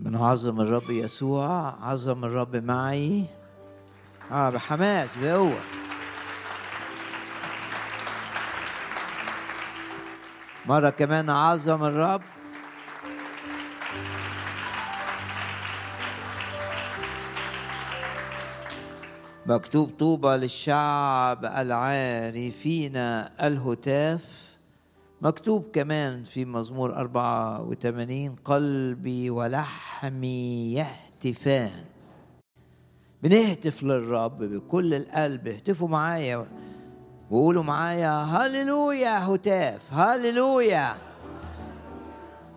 من عظم الرب يسوع عظم الرب معي. آه بحماس بقوة. مرة كمان عظم الرب. مكتوب طوبى للشعب العارفين الهتاف. مكتوب كمان في مزمور 84 قلبي ولحمي يهتفان. بنهتف للرب بكل القلب اهتفوا معايا وقولوا معايا هللويا هتاف هللويا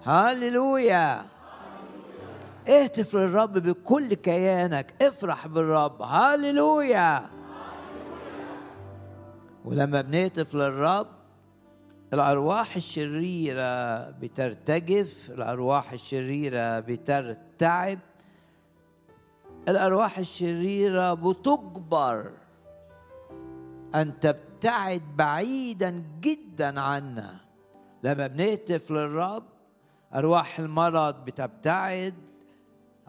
هللويا. اهتف للرب بكل كيانك افرح بالرب هللويا. ولما بنهتف للرب الأرواح الشريرة بترتجف الأرواح الشريرة بترتعب. الأرواح الشريرة بتجبر أن تبتعد بعيدا جدا عنا لما بنهتف للرب أرواح المرض بتبتعد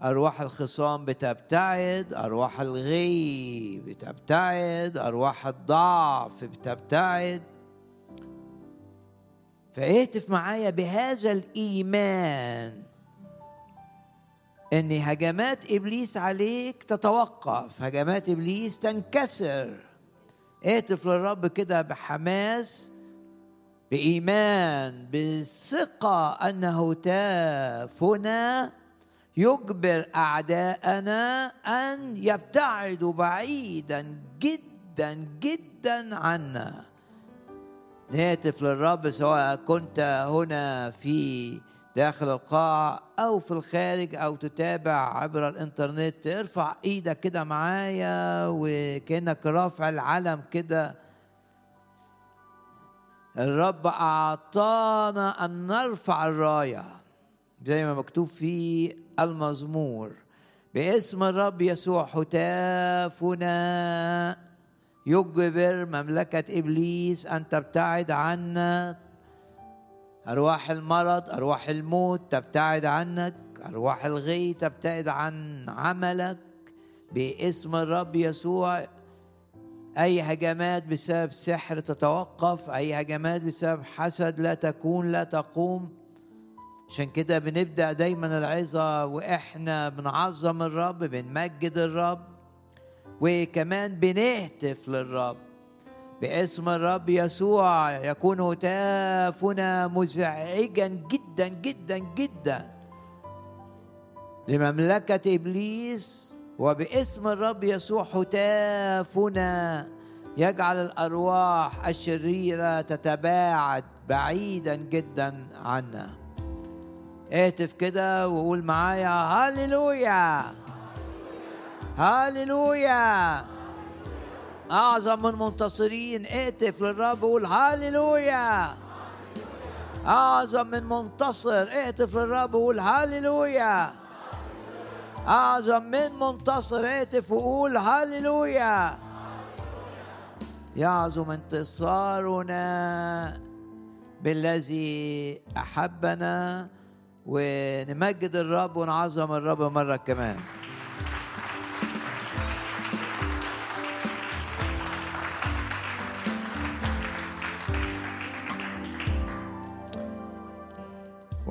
أرواح الخصام بتبتعد أرواح الغي بتبتعد أرواح الضعف بتبتعد. فاهتف معايا بهذا الإيمان إن هجمات إبليس عليك تتوقف هجمات إبليس تنكسر. اهتف للرب كده بحماس بإيمان بثقة أنه تافنا يجبر أعداءنا أن يبتعدوا بعيدا جدا جدا عنا. نهتف للرب سواء كنت هنا في داخل القاعة أو في الخارج أو تتابع عبر الإنترنت ارفع إيدك كده معايا وكأنك رافع العلم كده. الرب أعطانا أن نرفع الراية زي ما مكتوب في المزمور باسم الرب يسوع هتافنا يجبر مملكة إبليس أن تبتعد عنا أرواح المرض أرواح الموت تبتعد عنك أرواح الغي تبتعد عن عملك باسم الرب يسوع. أي هجمات بسبب سحر تتوقف أي هجمات بسبب حسد لا تكون لا تقوم. عشان كده بنبدأ دايما العظة وإحنا بنعظم الرب بنمجد الرب. وكمان بنهتف للرب باسم الرب يسوع يكون هتافنا مزعجا جدا جدا جدا لمملكة إبليس وباسم الرب يسوع هتافنا يجعل الأرواح الشريرة تتباعد بعيدا جدا عنا. اهتف كده وقول معايا هللويا. هللويا أعظم من منتصرين اهتف للرب وقول هللويا أعظم من منتصر اهتف للرب وقول هللويا أعظم من منتصر. اهتف وقول هللويا يعظم انتصارنا بالذي أحبنا ونمجد الرب ونعظم الرب مرة كمان.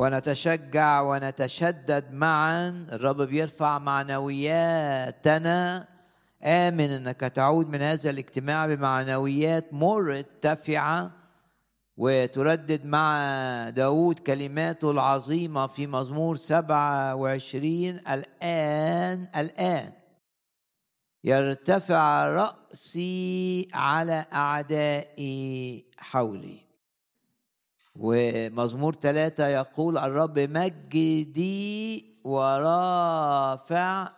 ونتشجع ونتشدد معا. الرب بيرفع معنوياتنا. آمن أنك تعود من هذا الاجتماع بمعنويات مرتفعة وتردد مع داود كلماته العظيمة في مزمور سبعة وعشرين. الآن الآن يرتفع رأسي على أعدائي حولي. ومزمور ثلاثة يقول الرب مجدي ورافع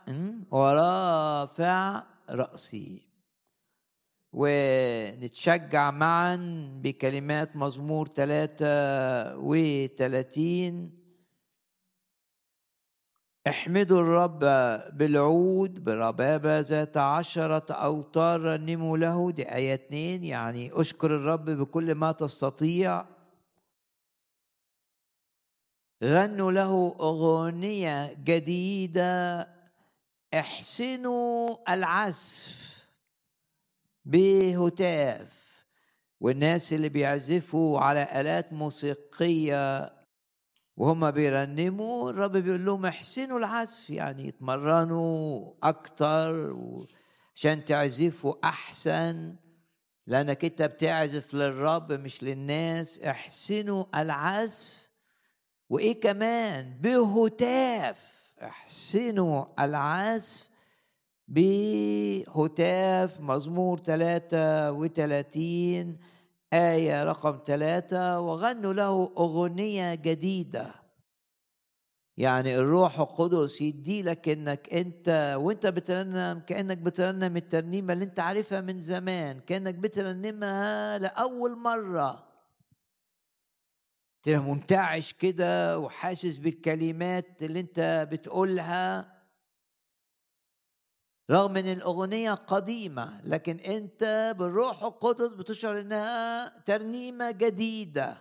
ورافع رأسي. ونتشجع معا بكلمات مزمور ثلاثة وثلاثين احمدوا الرب بالعود بربابة ذات عشرة أوتار رنموا له دي آية اتنين. يعني أشكر الرب بكل ما تستطيع. غنوا له أغنية جديدة. احسنوا العزف بهتاف. والناس اللي بيعزفوا على آلات موسيقية وهم بيرنموا الرب بيقول لهم احسنوا العزف يعني يتمرنوا أكتر عشان تعزفوا أحسن. لأنك أنت بتعزف للرب مش للناس. احسنوا العزف وإيه كمان؟ بهتاف. أحسنوا العزف بهتاف. مزمور 33 آية رقم ثلاثة وغنوا له أغنية جديدة. يعني الروح القدس يدي لك إنك أنت وأنت بترنم كأنك بترنم الترنيمة اللي أنت عارفها من زمان كأنك بترنمها لأول مرة. تبقى منتعش كده وحاسس بالكلمات اللي انت بتقولها. رغم إن الأغنية قديمة لكن انت بالروح القدس بتشعر إنها ترنيمة جديدة.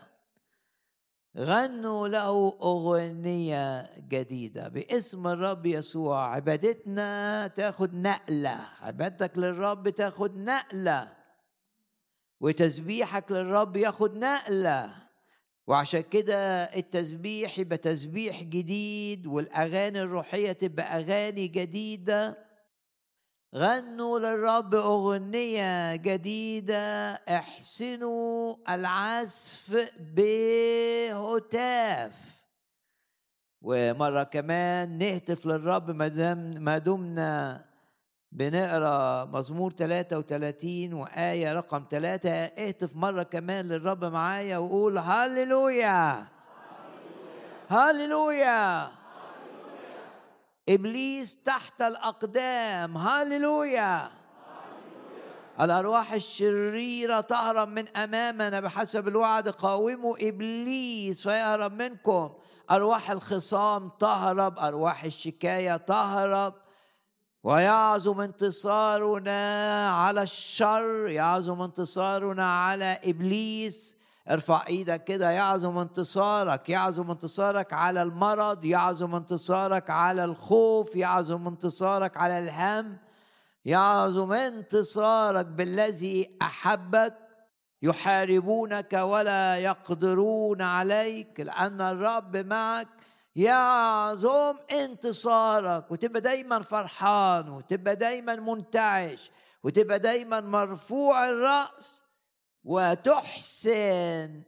غنوا له أغنية جديدة باسم الرب يسوع. عبادتنا تاخد نقلة عبادتك للرب تاخد نقلة. وتسبيحك للرب ياخد نقلة. وعشان كده التسبيح يبقى تسبيح جديد والأغاني الروحية تبقى أغاني جديدة. غنوا للرب أغنية جديدة أحسنوا العزف بهتاف. ومرة كمان نهتف للرب ما دمنا بنقرأ مزمور 33 وآية رقم 3 اهتف مرة كمان للرب معايا وقول هللويا. هللويا. إبليس تحت الأقدام. هللويا. الأرواح الشريرة تهرب من أمامنا بحسب الوعد. قاوموا إبليس فيهرب منكم. أرواح الخصام تهرب. أرواح الشكاية تهرب. ويعظم انتصارنا على الشر يعظم انتصارنا على إبليس. ارفع إيدك كده يعظم انتصارك يعظم انتصارك على المرض يعظم انتصارك على الخوف يعظم انتصارك على الهم. يعظم انتصارك بالذي أحبك. يحاربونك ولا يقدرون عليك لأن الرب معك. يعظم انتصارك وتبقى دايما فرحان وتبقى دايما منتعش وتبقى دايما مرفوع الرأس وتحسن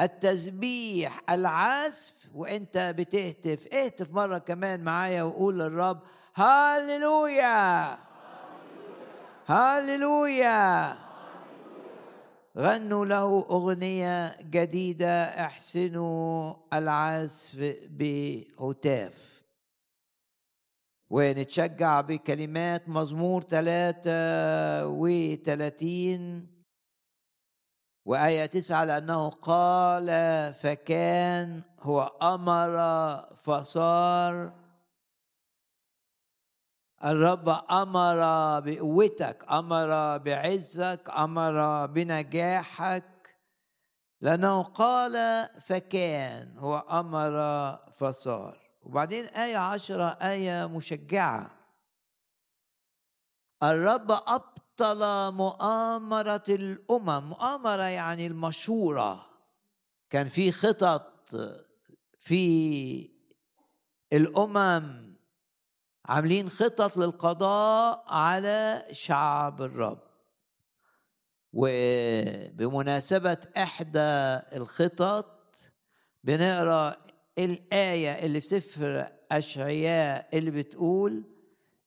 التسبيح العزف. وانت بتهتف اهتف مرة كمان معايا وقول للرب هاليلويا هاليلويا غنوا له أغنية جديدة أحسنوا العزف بهتاف. ونتشجع بكلمات مزمور 33 وآية تسعة لأنه قال فكان هو أمر فصار. الرب أمر بقوتك أمر بعزك أمر بنجاحك. لأنه قال فكان هو أمر فصار. وبعدين آية عشرة آية مشجعة. الرب أبطل مؤامرة الأمم. مؤامرة يعني المشورة. كان في خطط في الأمم. عاملين خطط للقضاء على شعب الرب. وبمناسبة إحدى الخطط بنقرأ الآية اللي في سفر أشعياء اللي بتقول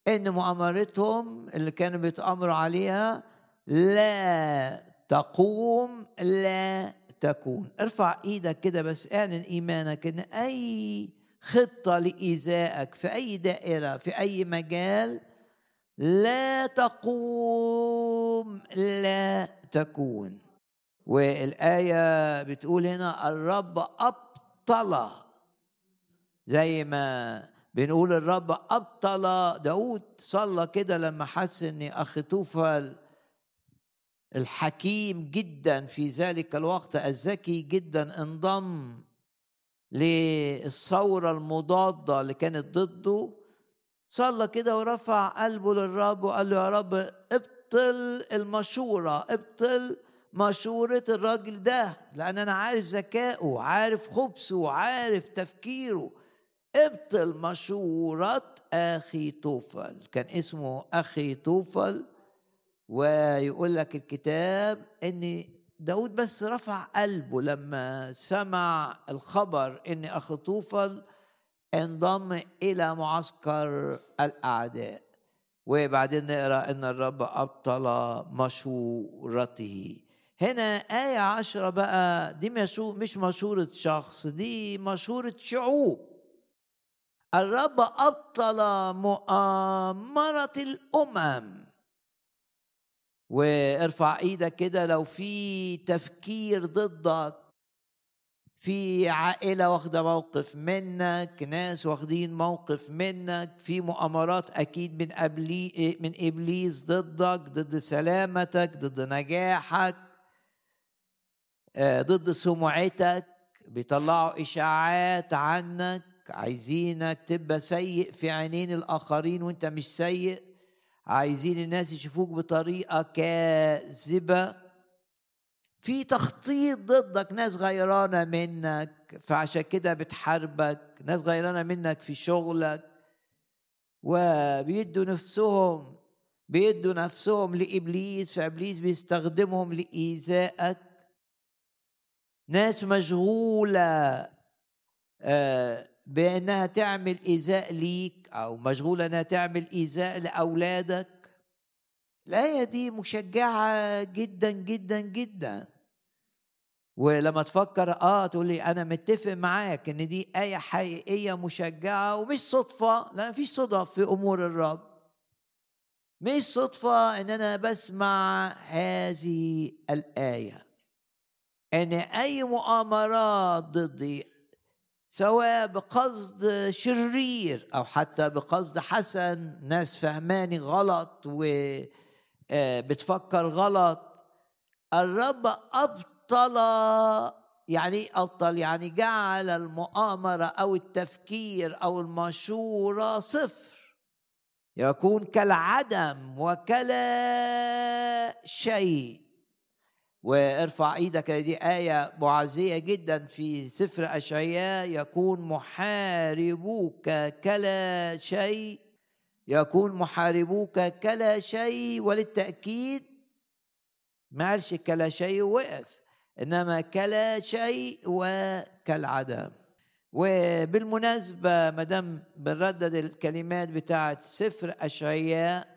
إن مؤامرتهم اللي كانوا بيتأمروا عليها لا تقوم لا تكون. ارفع إيدك كده بس اعلن إيمانك إن أي خطة لإيذائك في أي دائرة في أي مجال. لا تقوم لا تكون. والآية بتقول هنا الرب أبطل. زي ما بنقول الرب أبطل. داود صلى كده لما حس أن أخي توفل الحكيم جدا في ذلك الوقت الذكي جدا انضم للثورة المضادة اللي كانت ضده. صلى كده ورفع قلبه للرب وقال له يا رب ابطل المشورة ابطل مشورة الراجل ده لأن أنا عارف ذكائه عارف خبثه عارف تفكيره. ابطل مشورة أخي توفل. كان اسمه أخي توفل ويقول لك الكتاب إن داود بس رفع قلبه لما سمع الخبر إن اخ طوفل انضم إلى معسكر الأعداء. وبعدين نقرأ إن الرب أبطل مشورته. هنا آية عشرة بقى دي مش مشورة شخص دي مشورة شعوب. الرب أبطل مؤامرة الأمم. وارفع إيدك كده لو في تفكير ضدك. في عائلة واخدة موقف منك ناس واخدين موقف منك في مؤامرات أكيد من أبلي من إبليس ضدك ضد سلامتك ضد نجاحك آه، ضد سمعتك. بيطلعوا إشاعات عنك عايزينك تبقى سيء في عينين الآخرين وأنت مش سيء. عايزين الناس يشوفوك بطريقة كاذبة. في تخطيط ضدك ناس غيرانة منك فعشان كده بتحاربك ناس غيرانة منك في شغلك. وبيدوا نفسهم بيدوا نفسهم لإبليس فإبليس بيستخدمهم لإيذائك. ناس مشغوله آه بأنها تعمل إيذاء ليك أو مشغولة أنها تعمل إيذاء لأولادك. الايه دي مشجعة جدا جدا جدا. ولما تفكر آه تقول لي أنا متفق معاك إن دي آية حقيقية مشجعة ومش صدفة. لا مفيش صدف في أمور الرب. مش صدفة إن أنا بسمع هذه الآية. إن أي مؤامرات ضدي سواء بقصد شرير أو حتى بقصد حسن. ناس فهماني غلط وبتفكر آه، غلط. الرب أبطل يعني أبطل يعني جعل المؤامرة أو التفكير أو المشورة صفر. يكون كالعدم وكلا شيء. وارفع إيدك دي آية معزية جدا في سفر أشعياء. يكون محاربوك كلا شيء يكون محاربوك كلا شيء وللتأكيد ما قالش كلا شيء وقف إنما كلا شيء وكالعدم. وبالمناسبة مدام بنردد الكلمات بتاعت سفر أشعياء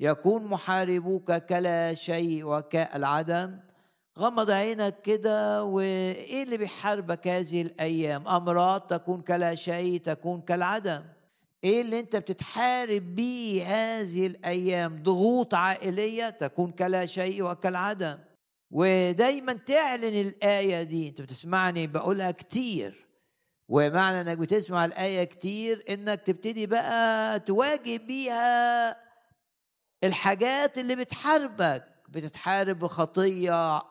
يكون محاربوك كلا شيء وكالعدم. غمض عينك كده وإيه اللي بيحاربك هذه الأيام؟ أمراض تكون كلا شيء تكون كالعدم. إيه اللي أنت بتتحارب بيه هذه الأيام؟ ضغوط عائلية تكون كلا شيء وكالعدم. ودايما تعلن الآية دي. أنت بتسمعني؟ بقولها كتير. ومعنى إنك بتسمع الآية كتير إنك تبتدي بقى تواجه بيها الحاجات اللي بتحاربك. بتتحارب بخطية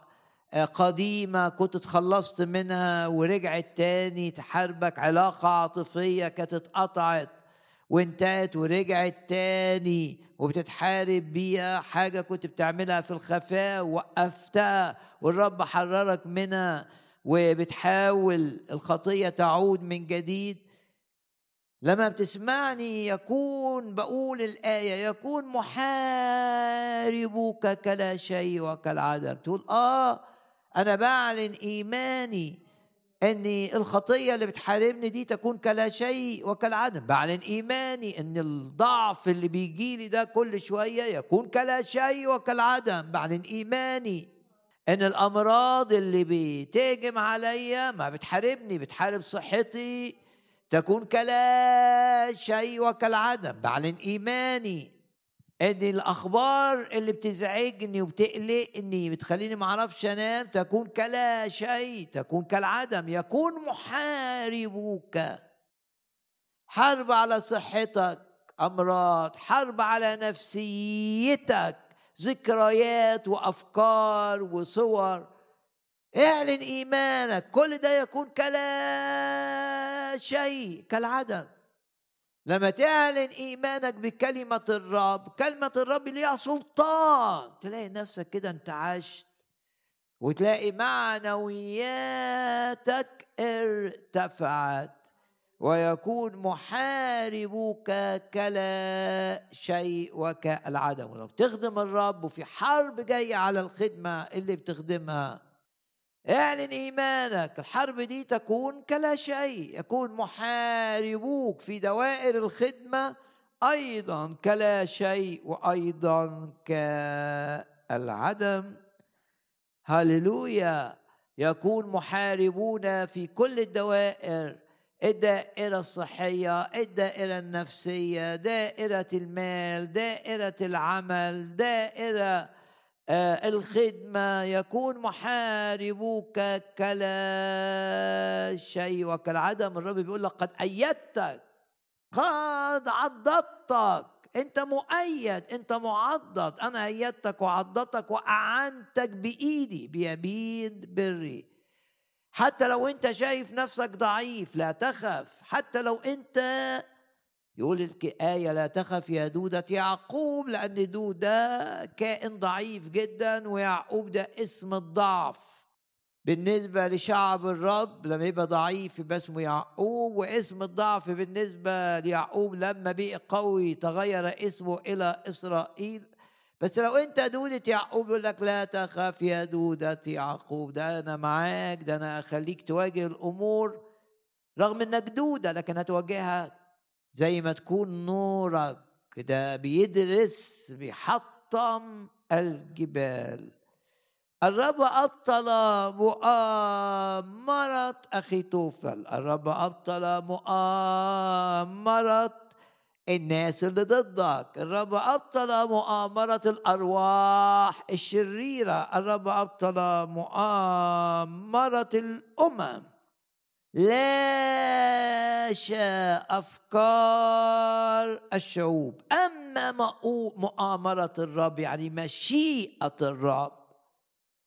قديمة كنت اتخلصت منها ورجعت تاني تحاربك علاقة عاطفية كانت اتقطعت وانتهت ورجعت تاني وبتتحارب بيها. حاجة كنت بتعملها في الخفاء وقفتها والرب حررك منها وبتحاول الخطية تعود من جديد. لما بتسمعني يكون بقول الآية يكون محاربك كلا شيء وكالعدم. تقول آه أنا بعلن إيماني أن الخطية اللي بتحاربني دي تكون كلا شيء وكالعدم. بعلن إيماني أن الضعف اللي بيجي لي ده كل شوية يكون كلا شيء وكالعدم. بعلن إيماني أن الأمراض اللي بتهجم عليا ما بتحاربني بتحارب صحتي تكون كلا شيء وكالعدم. بعلن إيماني إن الأخبار اللي بتزعجني وبتقلقني بتخليني ما أعرفش أنام تكون كلا شيء تكون كالعدم يكون محاربوك حرب على صحتك أمراض حرب على نفسيتك ذكريات وأفكار وصور. اعلن إيمانك كل ده يكون كلا شيء كالعدم. لما تعلن إيمانك بكلمة الرب كلمة الرب ليها سلطان. تلاقي نفسك كده انت عشت وتلاقي معنوياتك ارتفعت ويكون محاربك كلا شيء وكالعدم. ولو بتخدم الرب وفي حرب جاية على الخدمة اللي بتخدمها اعلن إيمانك. الحرب دي تكون كلا شيء يكون محاربوك في دوائر الخدمة أيضا كلا شيء وأيضا كالعدم. هللويا. يكون محاربون في كل الدوائر الدائرة الصحية الدائرة النفسية دائرة المال دائرة العمل دائرة الخدمة يكون محاربوك كلا شيء وكالعدم. الرب بيقول لك قد أيدتك قد عضدتك أنت مؤيد أنت معضد. أنا أيدتك وعضدتك وأعنتك بإيدي بيمين بري. حتى لو أنت شايف نفسك ضعيف لا تخف. حتى لو أنت يقول الآية لا تخف يا دودة يعقوب لأن دودة كائن ضعيف جدا ويعقوب ده اسم الضعف. بالنسبة لشعب الرب لما يبقى ضعيف يبقى اسمه يعقوب واسم الضعف بالنسبة ليعقوب لما بقي قوي تغير اسمه إلى إسرائيل. بس لو أنت دودة يعقوب يقول لك لا تخاف يا دودة يعقوب ده أنا معاك ده أنا اخليك تواجه الأمور رغم إنك دودة لكن هتواجهها زي ما تكون نورك ده بيدرس بيحطم الجبال. الرب أبطل مؤامرة أخي توفل. الرب أبطل مؤامرة الناس اللي ضدك. الرب أبطل مؤامرة الأرواح الشريرة. الرب أبطل مؤامرة الأمم. لاشى أفكار الشعوب. أما مؤامرة الرب يعني مشيئة الرب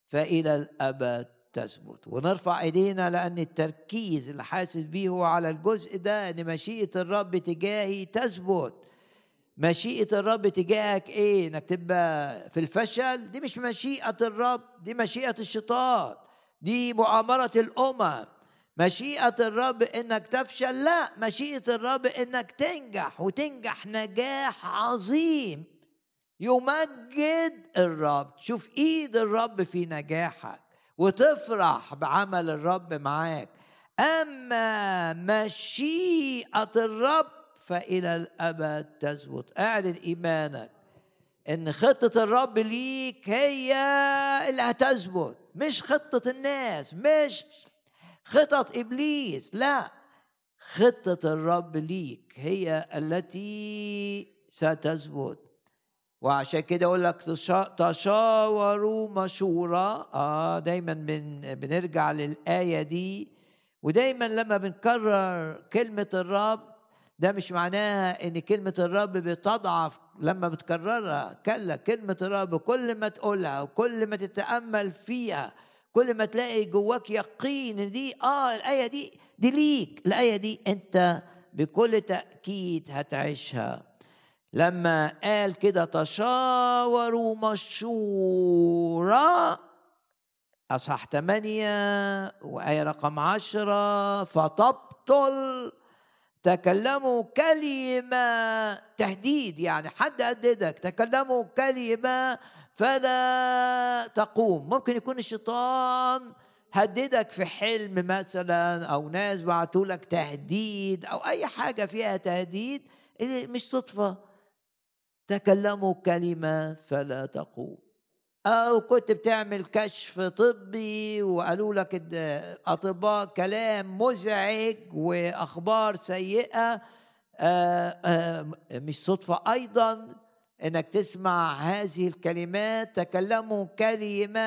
فإلى الأبد تثبت. ونرفع إيدينا لأن التركيز اللي حاسس بيه هو على الجزء ده إن مشيئة الرب تجاهي تثبت. مشيئة الرب تجاهك إيه؟ إنك تبقى في الفشل؟ دي مش مشيئة الرب دي مشيئة الشيطان. دي مؤامرة الأمم. مشيئة الرب إنك تفشل لا مشيئة الرب إنك تنجح وتنجح نجاح عظيم يمجد الرب. تشوف إيد الرب في نجاحك وتفرح بعمل الرب معاك. أما مشيئة الرب فإلى الأبد تثبت. أعلن إيمانك إن خطة الرب ليك هي اللي هتثبت مش خطة الناس مش خطط إبليس. لا خطة الرب ليك هي التي ستثبت. وعشان كده أقول لك تشاوروا مشورة. آه دايما بن بنرجع للآية دي. ودايما لما بنكرر كلمة الرب ده مش معناها إن كلمة الرب بتضعف. لما بتكررها كلا كلمة الرب كل ما تقولها وكل ما تتأمل فيها كل ما تلاقي جواك يقين دي آه الآية دي دي ليك. الآية دي أنت بكل تأكيد هتعيشها. لما قال كده تشاوروا مشورة أصح ثمانية وآية رقم عشرة فتبطل تكلموا كلمة تهديد يعني حد هددك تكلموا كلمة فلا تقوم. ممكن يكون الشيطان هددك في حلم مثلا أو ناس بعتوا لك تهديد أو أي حاجة فيها تهديد مش صدفة. تكلموا كلمة فلا تقوم. أو كنت بتعمل كشف طبي وقالوا لك الاطباء كلام مزعج وأخبار سيئة آه، آه، مش صدفة أيضا. إنك تسمع هذه الكلمات تكلموا كلمة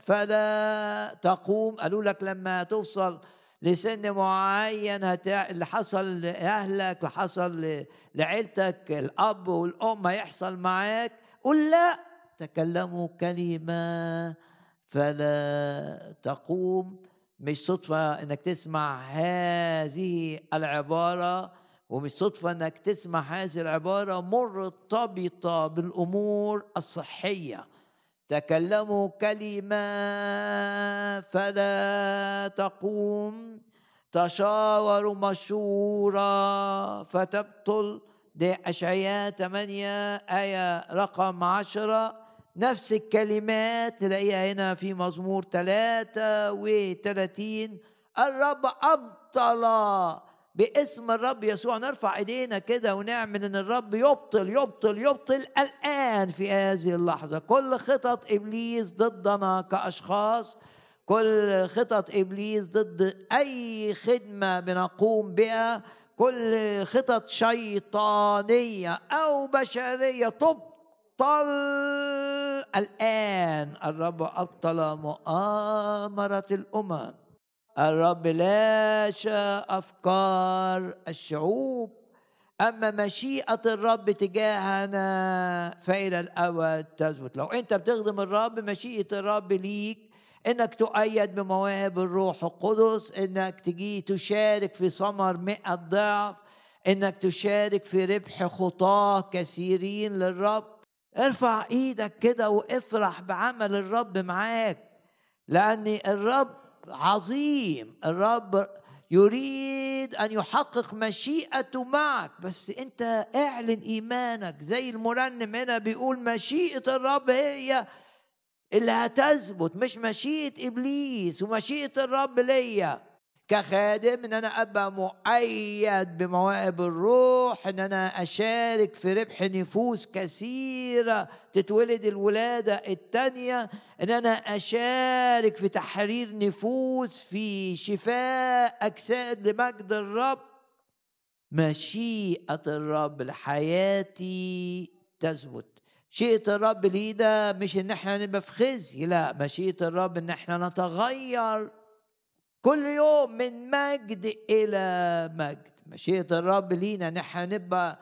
فلا تقوم. قالوا لك لما توصل لسن معين هتع... اللي حصل لأهلك اللي حصل لعيلتك الأب والأم هيحصل معاك. قل لا. تكلموا كلمة فلا تقوم. مش صدفة إنك تسمع هذه العبارة. ومش صدفة إنك تسمع هذه العبارة مرتبطة بالأمور الصحية. تكلموا كلمة فلا تقوم تشاوروا مشورة فتبطل دي أشعياء 8 آية رقم عشرة. نفس الكلمات نلاقيها هنا في مزمور 33 الرب أبطل باسم الرب يسوع. نرفع ايدينا كده ونعمل ان الرب يبطل يبطل يبطل الآن في هذه اللحظة. كل خطط إبليس ضدنا كأشخاص كل خطط إبليس ضد أي خدمة بنقوم بها كل خطط شيطانية أو بشرية تبطل. الآن الرب أبطل مؤامرة الأمم. الرب لاشى أفكار الشعوب أما مشيئة الرب تجاهنا فإلى الأبد تثبت. لو أنت بتخدم الرب مشيئة الرب ليك إنك تؤيد بمواهب الروح القدس إنك تجي تشارك في ثمر مئة ضعف إنك تشارك في ربح خطاة كثيرين للرب. ارفع إيدك كده وافرح بعمل الرب معاك لأن الرب عظيم. الرب يريد أن يحقق مشيئته معك. بس أنت اعلن إيمانك. زي المرنم هنا بيقول مشيئة الرب هي اللي هتثبت مش مشيئة إبليس ومشيئة الرب ليا. كخادم إن أنا أبقى مؤيد بمواهب الروح إن أنا أشارك في ربح نفوس كثيرة تتولد الولادة الثانية إن أنا أشارك في تحرير نفوس في شفاء أجساد لمجد الرب. مشيئة الرب لحياتي تثبت. مشيئة الرب لينا مش إن إحنا نبقى في خزي لا. مشيئة الرب إن إحنا نتغير. كل يوم من مجد إلى مجد. مشيئة الرب لينا نحن نبقى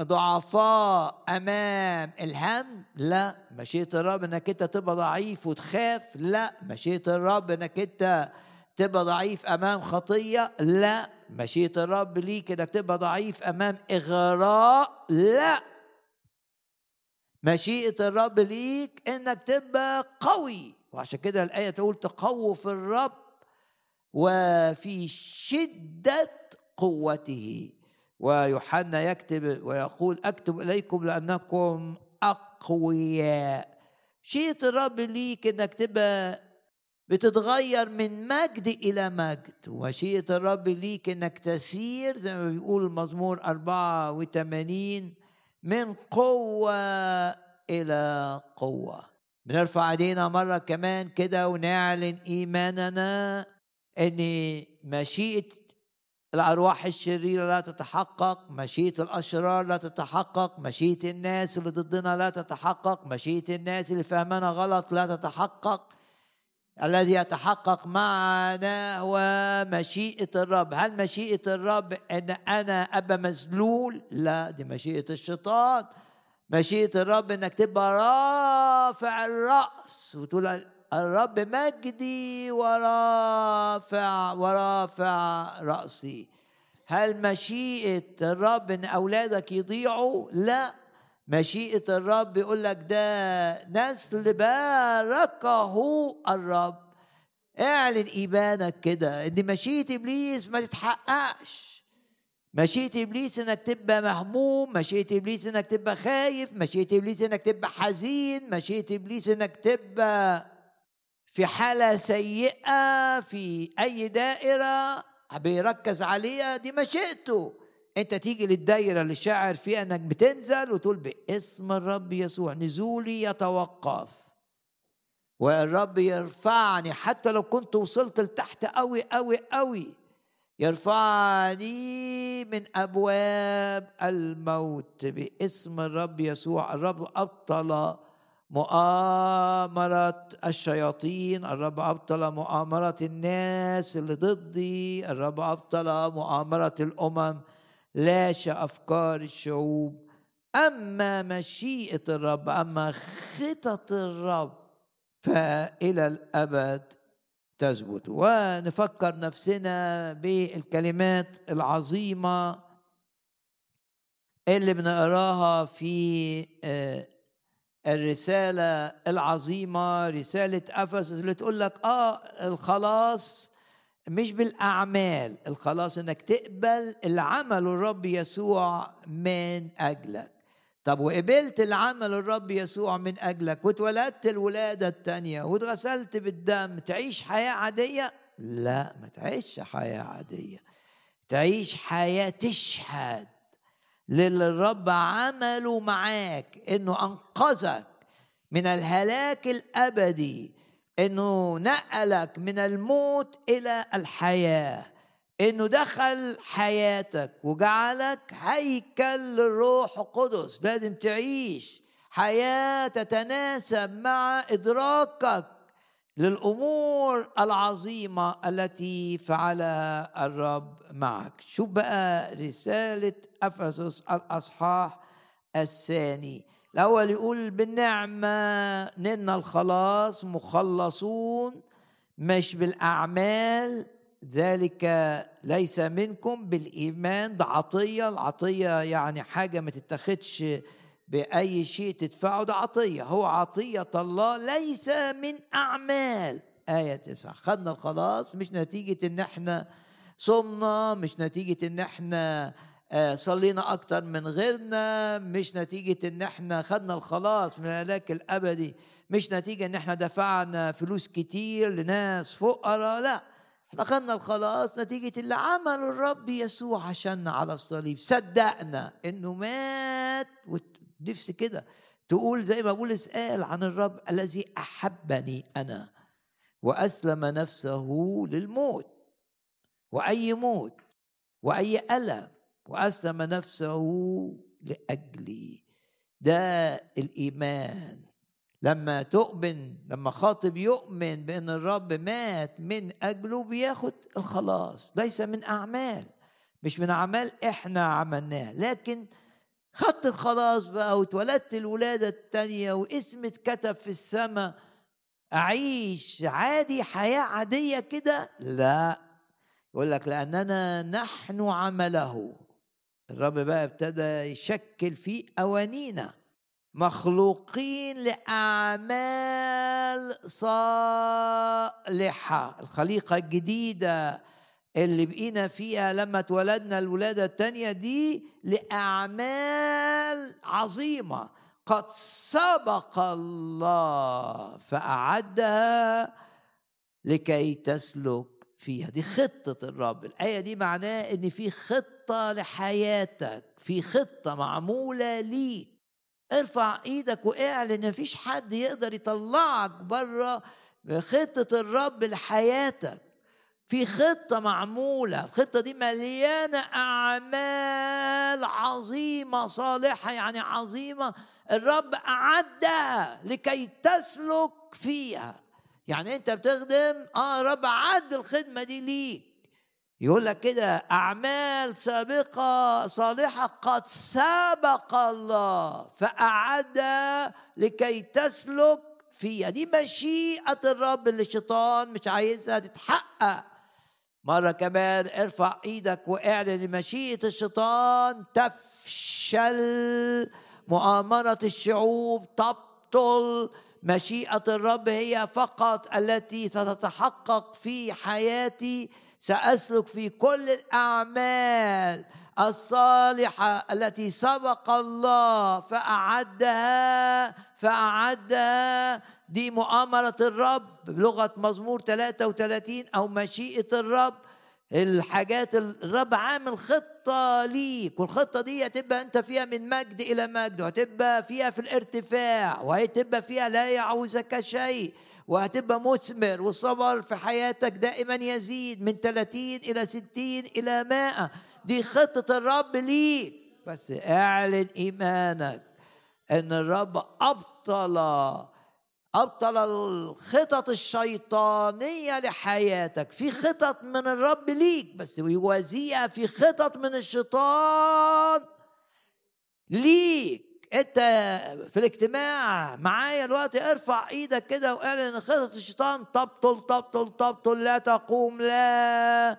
ضعفاء أمام الهم. لا. مشيئة الرب إنك أنت تبقى ضعيف وتخاف. لا. مشيئة الرب إنك أنت تبقى ضعيف أمام خطية. لا. مشيئة الرب ليك إنك تبقى ضعيف أمام إغراء. لا. مشيئة الرب ليك إنك تبقى قوي. وعشان كده الآية تقول تقووا في الرب وفي شدة قوته. ويوحنا يكتب ويقول أكتب إليكم لأنكم أقوياء. شيء الرب ليك إنك تبقى بتتغير من مجد إلى مجد. ومشيئة الرب ليك إنك تسير زي ما بيقول المزمور 84 من قوة إلى قوة. بنرفع إيدينا مرة كمان كده ونعلن إيماننا. إن مشيئة الأرواح الشريرة لا تتحقق مشيئة الأشرار لا تتحقق مشيئة الناس اللي ضدنا لا تتحقق مشيئة الناس اللي فهمنا غلط لا تتحقق. الذي يتحقق معنا هو مشيئة الرب. هل مشيئة الرب أن أنا أبقى مذلول؟ لا دي مشيئة الشيطان. مشيئة الرب أنك تبقى رافع الرأس وتقول الرب مجدي ورافع ورافع رأسي. هل مشيئة الرب إن أولادك يضيعوا؟ لا. مشيئة الرب يقول لك ده نسل باركه الرب. اعلن إيمانك كده إن مشيئة إبليس ما تتحققش. مشيئة إبليس إنك تبقى مهموم مشيئة إبليس إنك تبقى خايف مشيئة إبليس إنك تبقى حزين مشيئة إبليس إنك تبقى في حالة سيئة في أي دائرة. بيركز عليها دي مشيئته أنت تيجي للدايرة اللي شاعر فيها أنك بتنزل وتقول باسم الرب يسوع نزولي يتوقف. والرب يرفعني حتى لو كنت وصلت لتحت قوي قوي قوي يرفعني من أبواب الموت باسم الرب يسوع. الرب أبطل مؤامرة الشياطين الرب أبطل مؤامرة الناس اللي ضدي الرب أبطل مؤامرة الأمم. لاشى أفكار الشعوب. أما مشيئة الرب أما خطط الرب فإلى الأبد تثبت. ونفكر نفسنا بالكلمات العظيمة اللي بنقراها في آه، الرسالة العظيمة رسالة أفسس اللي تقول لك آه الخلاص مش بالأعمال الخلاص إنك تقبل اللي عمله الرب يسوع من أجلك. طب وقبلت العمل الرب يسوع من أجلك واتولدت الولادة التانية واتغسلت بالدم تعيش حياة عادية؟ لا ما تعيش حياة عادية. تعيش حياة تشهد للي الرب عمله معاك إنه أنقذك من الهلاك الأبدي إنه نقلك من الموت إلى الحياة إنه دخل حياتك وجعلك هيكل للروح القدس. لازم تعيش حياة تتناسب مع إدراكك للأمور العظيمة التي فعلها الرب معك. شوف بقى رسالة أفسس الأصحاح الثاني؟ الأول يقول بالنعمة نلنا الخلاص مخلصون مش بالأعمال ذلك ليس منكم بالإيمان. ده عطية العطية يعني حاجة ما تتخذش بأي شيء تدفعه ده عطية. هو عطية الله ليس من أعمال. آية تسعة. خدنا الخلاص مش نتيجة إن إحنا صمنا مش نتيجة إن إحنا آه، صلينا أكتر من غيرنا مش نتيجة إن إحنا خدنا الخلاص من الهلاك الأبدي مش نتيجة إن إحنا دفعنا فلوس كتير لناس فقراء لا. إحنا خدنا الخلاص نتيجة اللي عمله الرب يسوع عشان على الصليب. صدقنا إنه مات نفسي كده تقول زي ما بولس قال عن الرب الذي أحبني أنا وأسلم نفسه للموت وأي موت وأي ألم وأسلم نفسه لأجلي. ده الإيمان. لما تؤمن لما خاطب يؤمن بأن الرب مات من أجله بياخد الخلاص ليس من أعمال مش من أعمال إحنا عملناها لكن خدت الخلاص بقى واتولدت الولادة التانية واسم اتكتب في السماء أعيش عادي حياة عادية كده؟ لا. يقول لك لأننا نحن عمله. الرب بقى ابتدى يشكل في أوانينا. مخلوقين لأعمال صالحة. الخليقة الجديدة اللي بقينا فيها لما اتولدنا الولادة التانية دي لأعمال عظيمة. قد سبق الله فأعدها لكي تسلك فيها. دي خطة الرب. الآية دي معناها إن في خطة لحياتك في خطة معمولة ليك. ارفع إيدك واعلن مفيش حد يقدر يطلعك بره خطة الرب لحياتك. في خطة معمولة. الخطة دي مليانة أعمال عظيمة صالحة يعني عظيمة. الرب أعدها لكي تسلك فيها. يعني أنت بتخدم آه رب أعد الخدمة دي ليك. يقول لك كده أعمال سابقة صالحة قد سبق الله فأعدها لكي تسلك فيها. دي مشيئة الرب اللي الشيطان مش عايزها تتحقق. مرة كمان ارفع إيدك واعلن مشيئة الشيطان تفشل مؤامرة الشعوب تبطل. مشيئة الرب هي فقط التي ستتحقق في حياتي. سأسلك في كل الأعمال الصالحة التي سبق الله. فأعدها فأعدها دي مؤامرة الرب بلغة مزمور 33 أو مشيئة الرب. الحاجات الرب عامل خطة ليك والخطة دي هتبقى أنت فيها من مجد إلى مجد وهتبقى فيها في الارتفاع وهتبقى فيها لا يعوزك شيء وهتبقى مثمر والصبر في حياتك دائما يزيد من 30 إلى 60 إلى 100 دي خطة الرب ليك. بس اعلن إيمانك أن الرب أبطل أبطل الخطط الشيطانية لحياتك. في خطط من الرب ليك بس يوازيها في خطط من الشيطان ليك. أنت في الاجتماع معايا الوقت ارفع إيدك كده واعلن خطط الشيطان تبطل تبطل تبطل لا تقوم لا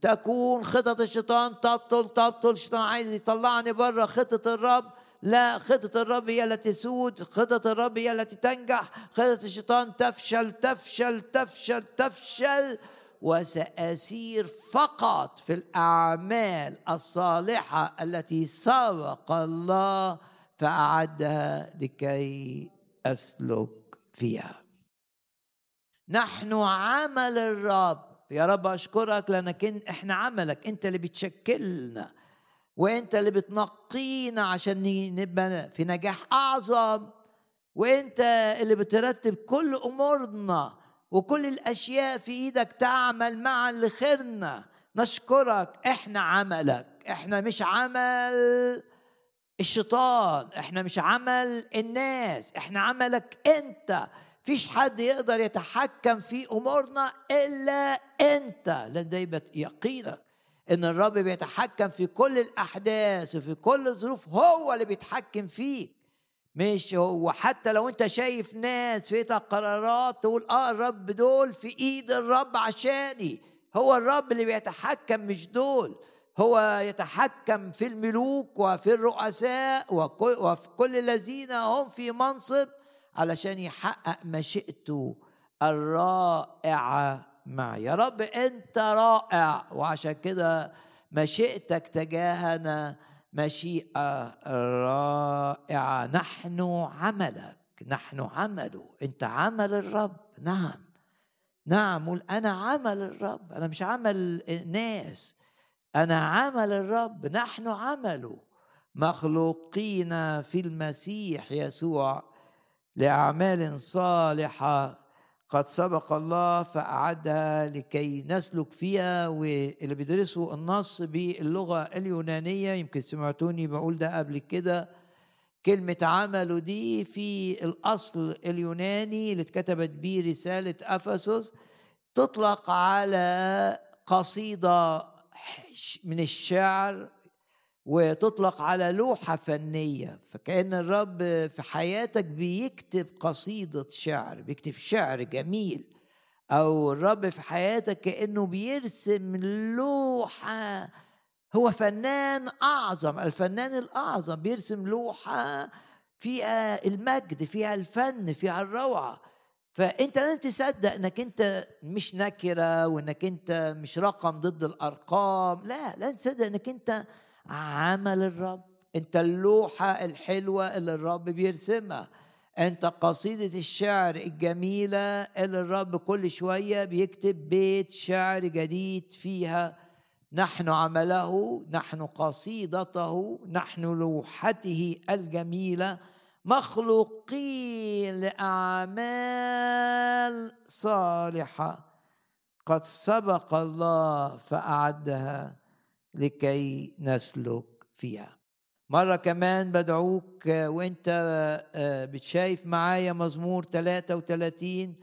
تكون. خطط الشيطان تبطل تبطل. الشيطان عايز يطلعني بره خطة الرب. لا خطة الرب هي التي تسود خطة الرب هي التي تنجح خطة الشيطان تفشل تفشل تفشل تفشل وسأسير فقط في الأعمال الصالحة التي سبق الله فأعدها لكي أسلك فيها. نحن عمل الرب. يا رب أشكرك لأنك إحنا عملك. أنت اللي بتشكلنا. وأنت اللي بتنقينا عشان نبقى في نجاح أعظم وأنت اللي بترتب كل أمورنا وكل الأشياء في إيدك تعمل معا لخيرنا. نشكرك إحنا عملك. إحنا مش عمل الشيطان إحنا مش عمل الناس إحنا عملك أنت. فيش حد يقدر يتحكم في أمورنا إلا أنت. لأن ده يقينك. إن الرب بيتحكم في كل الأحداث وفي كل الظروف هو اللي بيتحكم فيك. مش هو. حتى لو أنت شايف ناس في قرارات تقول آه الرب دول في إيد الرب عشاني. هو الرب اللي بيتحكم مش دول. هو يتحكم في الملوك وفي الرؤساء وفي كل الذين هم في منصب علشان يحقق مشيئته الرائعة. معي. يا رب أنت رائع وعشان كده مشيئتك تجاهنا مشيئة رائعة. نحن عملك نحن عمله. أنت عمل الرب. نعم. نعم قول أنا عمل الرب. أنا مش عمل ناس أنا عمل الرب. نحن عمله. مخلوقين في المسيح يسوع لأعمال صالحة قد سبق الله فأعدها لكي نسلك فيها واللي بيدرسوا النص باللغة اليونانية يمكن سمعتوني بقول ده قبل كده. كلمة عمله دي في الأصل اليوناني اللي اتكتبت بيه رسالة أفسس تطلق على قصيدة من الشعر وتطلق على لوحة فنية. فكأن الرب في حياتك بيكتب قصيدة شعر بيكتب شعر جميل. أو الرب في حياتك كأنه بيرسم لوحة. هو فنان أعظم الفنان الأعظم بيرسم لوحة فيها المجد فيها الفن فيها الروعة. فأنت لازم تصدق إنك أنت مش نكرة وإنك أنت مش رقم ضد الأرقام. لا لازم تصدق إنك أنت عمل الرب. انت اللوحة الحلوة اللي الرب بيرسمها. انت قصيدة الشعر الجميلة اللي الرب كل شوية بيكتب بيت شعر جديد فيها. نحن عمله نحن قصيدته نحن لوحته الجميلة. مخلوقين لأعمال صالحة. قد سبق الله فأعدها. لكي نسلك فيها. مرة كمان بدعوك وانت آه، بتشايف معايا مزمور 33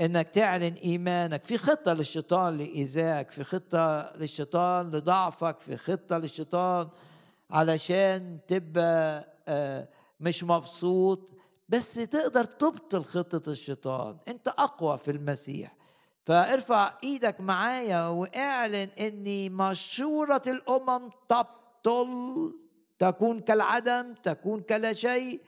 إنك تعلن إيمانك في خطة للشيطان لإيذائك في خطة للشيطان لضعفك في خطة للشيطان علشان تبقى آه، مش مبسوط. بس تقدر تبطل خطة الشيطان. أنت أقوى في المسيح. فارفع إيدك معايا واعلن اني مشورة الامم تبطل تكون كالعدم تكون كلا شيء.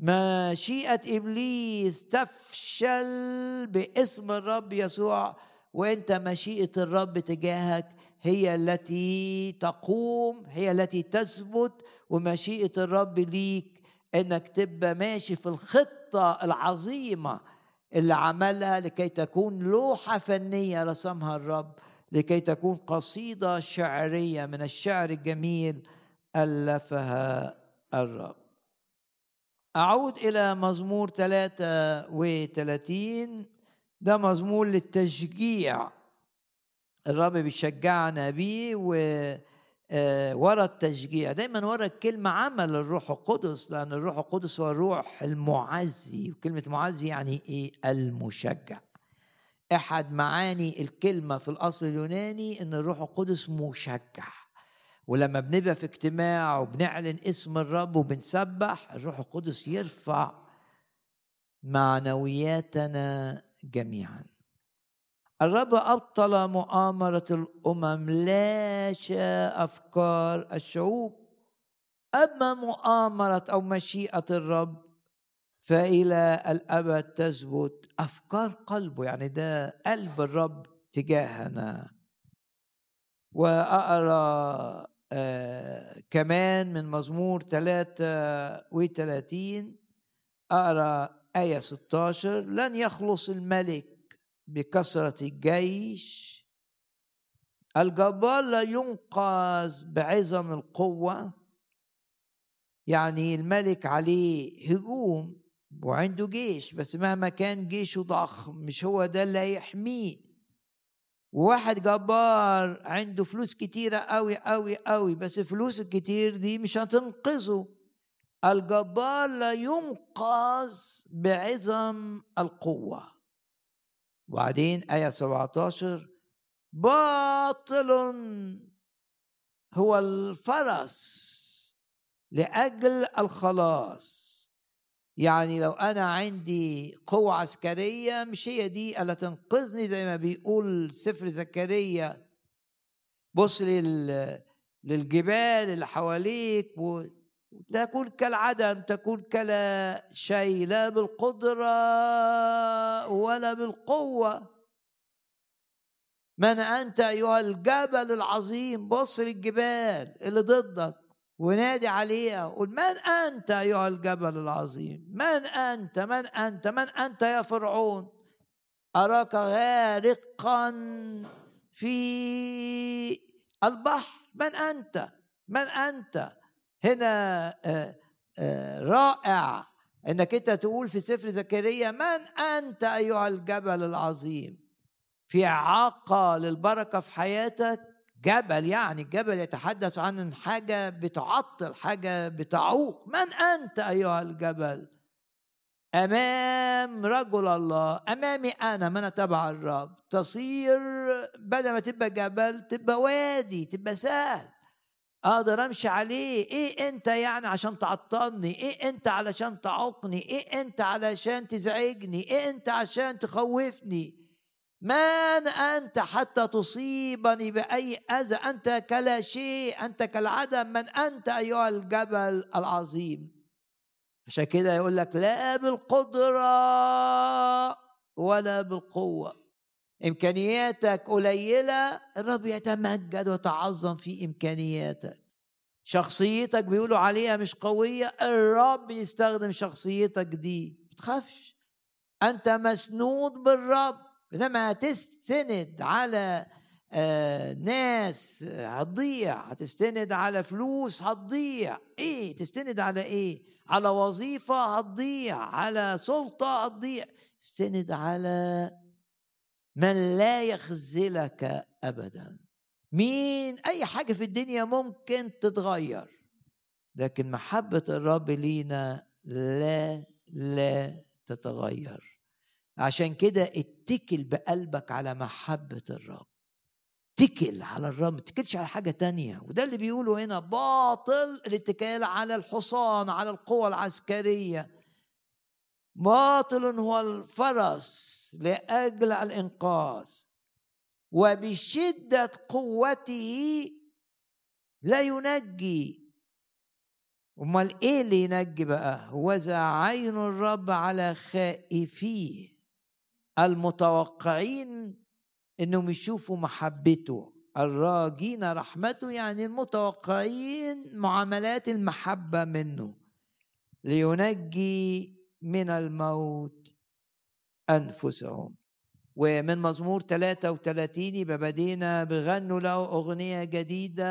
مشيئة إبليس تفشل باسم الرب يسوع وأنت مشيئة الرب تجاهك هي التي تقوم هي التي تثبت ومشيئة الرب ليك إنك تبقى ماشي في الخطة العظيمة اللي عملها لكي تكون لوحة فنية رسمها الرب لكي تكون قصيدة شعرية من الشعر الجميل ألفها الرب. أعود إلى مزمور 33 ده مزمور للتشجيع. الرب بيشجعنا بيه ورا التشجيع. دايما ورا الكلمة عمل الروح القدس لأن الروح القدس هو الروح المعزي. وكلمة معزي يعني إيه؟ المشجع. أحد معاني الكلمة في الأصل اليوناني إن الروح القدس مشجع. ولما بنبقى في اجتماع وبنعلن اسم الرب وبنسبح الروح القدس يرفع معنوياتنا جميعا. الرب أبطل مؤامرة الأمم لا شاء أفكار الشعوب. أما مؤامرة أو مشيئة الرب فإلى الأبد تثبت أفكار قلبه يعني ده قلب الرب تجاهنا. وأقرأ آه كمان من مزمور 33 أقرأ آية 16 لن يخلص الملك بكثرة الجيش. الجبار لا ينقذ بعظم القوة. يعني الملك عليه هجوم وعنده جيش بس مهما كان جيشه ضخم مش هو ده اللي هيحميه. وواحد جبار عنده فلوس كتيرة قوي قوي قوي بس فلوس الكتير دي مش هتنقذه. الجبار لا ينقذ بعظم القوة. وبعدين آية 17 باطل هو الفرس لأجل الخلاص. يعني لو أنا عندي قوة عسكرية مش هي دي اللي تنقذني زي ما بيقول سفر زكريا. بص لل للجبال اللي حواليك وتكون كالعدم تكون كلا شيء لا بالقدرة ولا بالقوة. من أنت أيها الجبل العظيم؟ بص للجبال اللي ضدك ونادي عليها قول من أنت أيها الجبل العظيم؟ من أنت؟ من أنت؟ من أنت يا فرعون؟ أراك غارقا في البحر. من أنت؟ من أنت؟ هنا آه، آه، رائع إنك أنت تقول في سفر زكريا من أنت أيها الجبل العظيم؟ في اعاقه للبركة في حياتك؟ جبل يعني الجبل يتحدث عن حاجة بتعطل حاجة بتعوق. من أنت أيها الجبل؟ أمام رجل الله أمامي أنا من تبع الرب؟ تصير بدل ما تبقى جبل تبقى وادي تبقى سهل. أقدر امشي عليه. إيه انت يعني عشان تعطلني؟ إيه انت علشان تعوقني؟ إيه انت علشان تزعجني؟ إيه انت عشان تخوفني؟ من أنت حتى تصيبني بأي أذى؟ أنت كلا شيء أنت كالعدم. من أنت أيها الجبل العظيم؟ عشان كده يقول لك لا بالقدرة ولا بالقوة. إمكانياتك قليلة الرب يتمجد ويتعظم في إمكانياتك. شخصيتك بيقولوا عليها مش قوية الرب يستخدم شخصيتك دي. ما تخافش. أنت مسنود بالرب. إنما تستند على آه ناس هتضيع. هتستند على فلوس هتضيع. إيه؟ تستند على إيه؟ على وظيفة هتضيع. على سلطة هتضيع. استند على من لا يخذلك ابدا. مين؟ أي حاجة في الدنيا ممكن تتغير. لكن محبة الرب لينا لا لا تتغير. عشان كده اتكل بقلبك على محبة الرب. اتكل على الرب ما تتكلش على حاجة تانية. وده اللي بيقوله هنا باطل الاتكال على الحصان على القوة العسكرية. باطل هو الفرس. لأجل الإنقاذ. وبشدة قوته لا ينجي. أمال إيه اللي ينجي بقى؟ وذا عين الرب على خائفيه. المتوقعين إنهم يشوفوا محبته. الراجين رحمته يعني المتوقعين معاملات المحبة منه. لينجي من الموت. أنفسهم. ومن مزمور 33 يبقى بدينا بغنوا له أغنية جديدة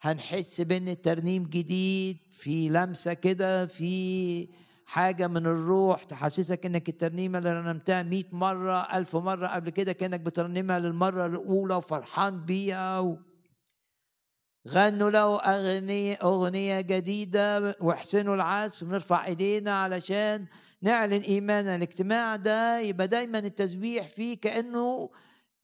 هنحس بأن الترنيم جديد في لمسة كده في حاجة من الروح تحسسك إنك الترنيمة اللي رنمتها مئة مرة ألف مرة قبل كده كأنك بترنمها للمرة الأولى وفرحان بيها و... غنوا له أغنية أغنية جديدة واحسنوا العزف ونرفع إيدينا علشان نعلن إيماننا الاجتماع ده يبقى دايما التسبيح فيه كأنه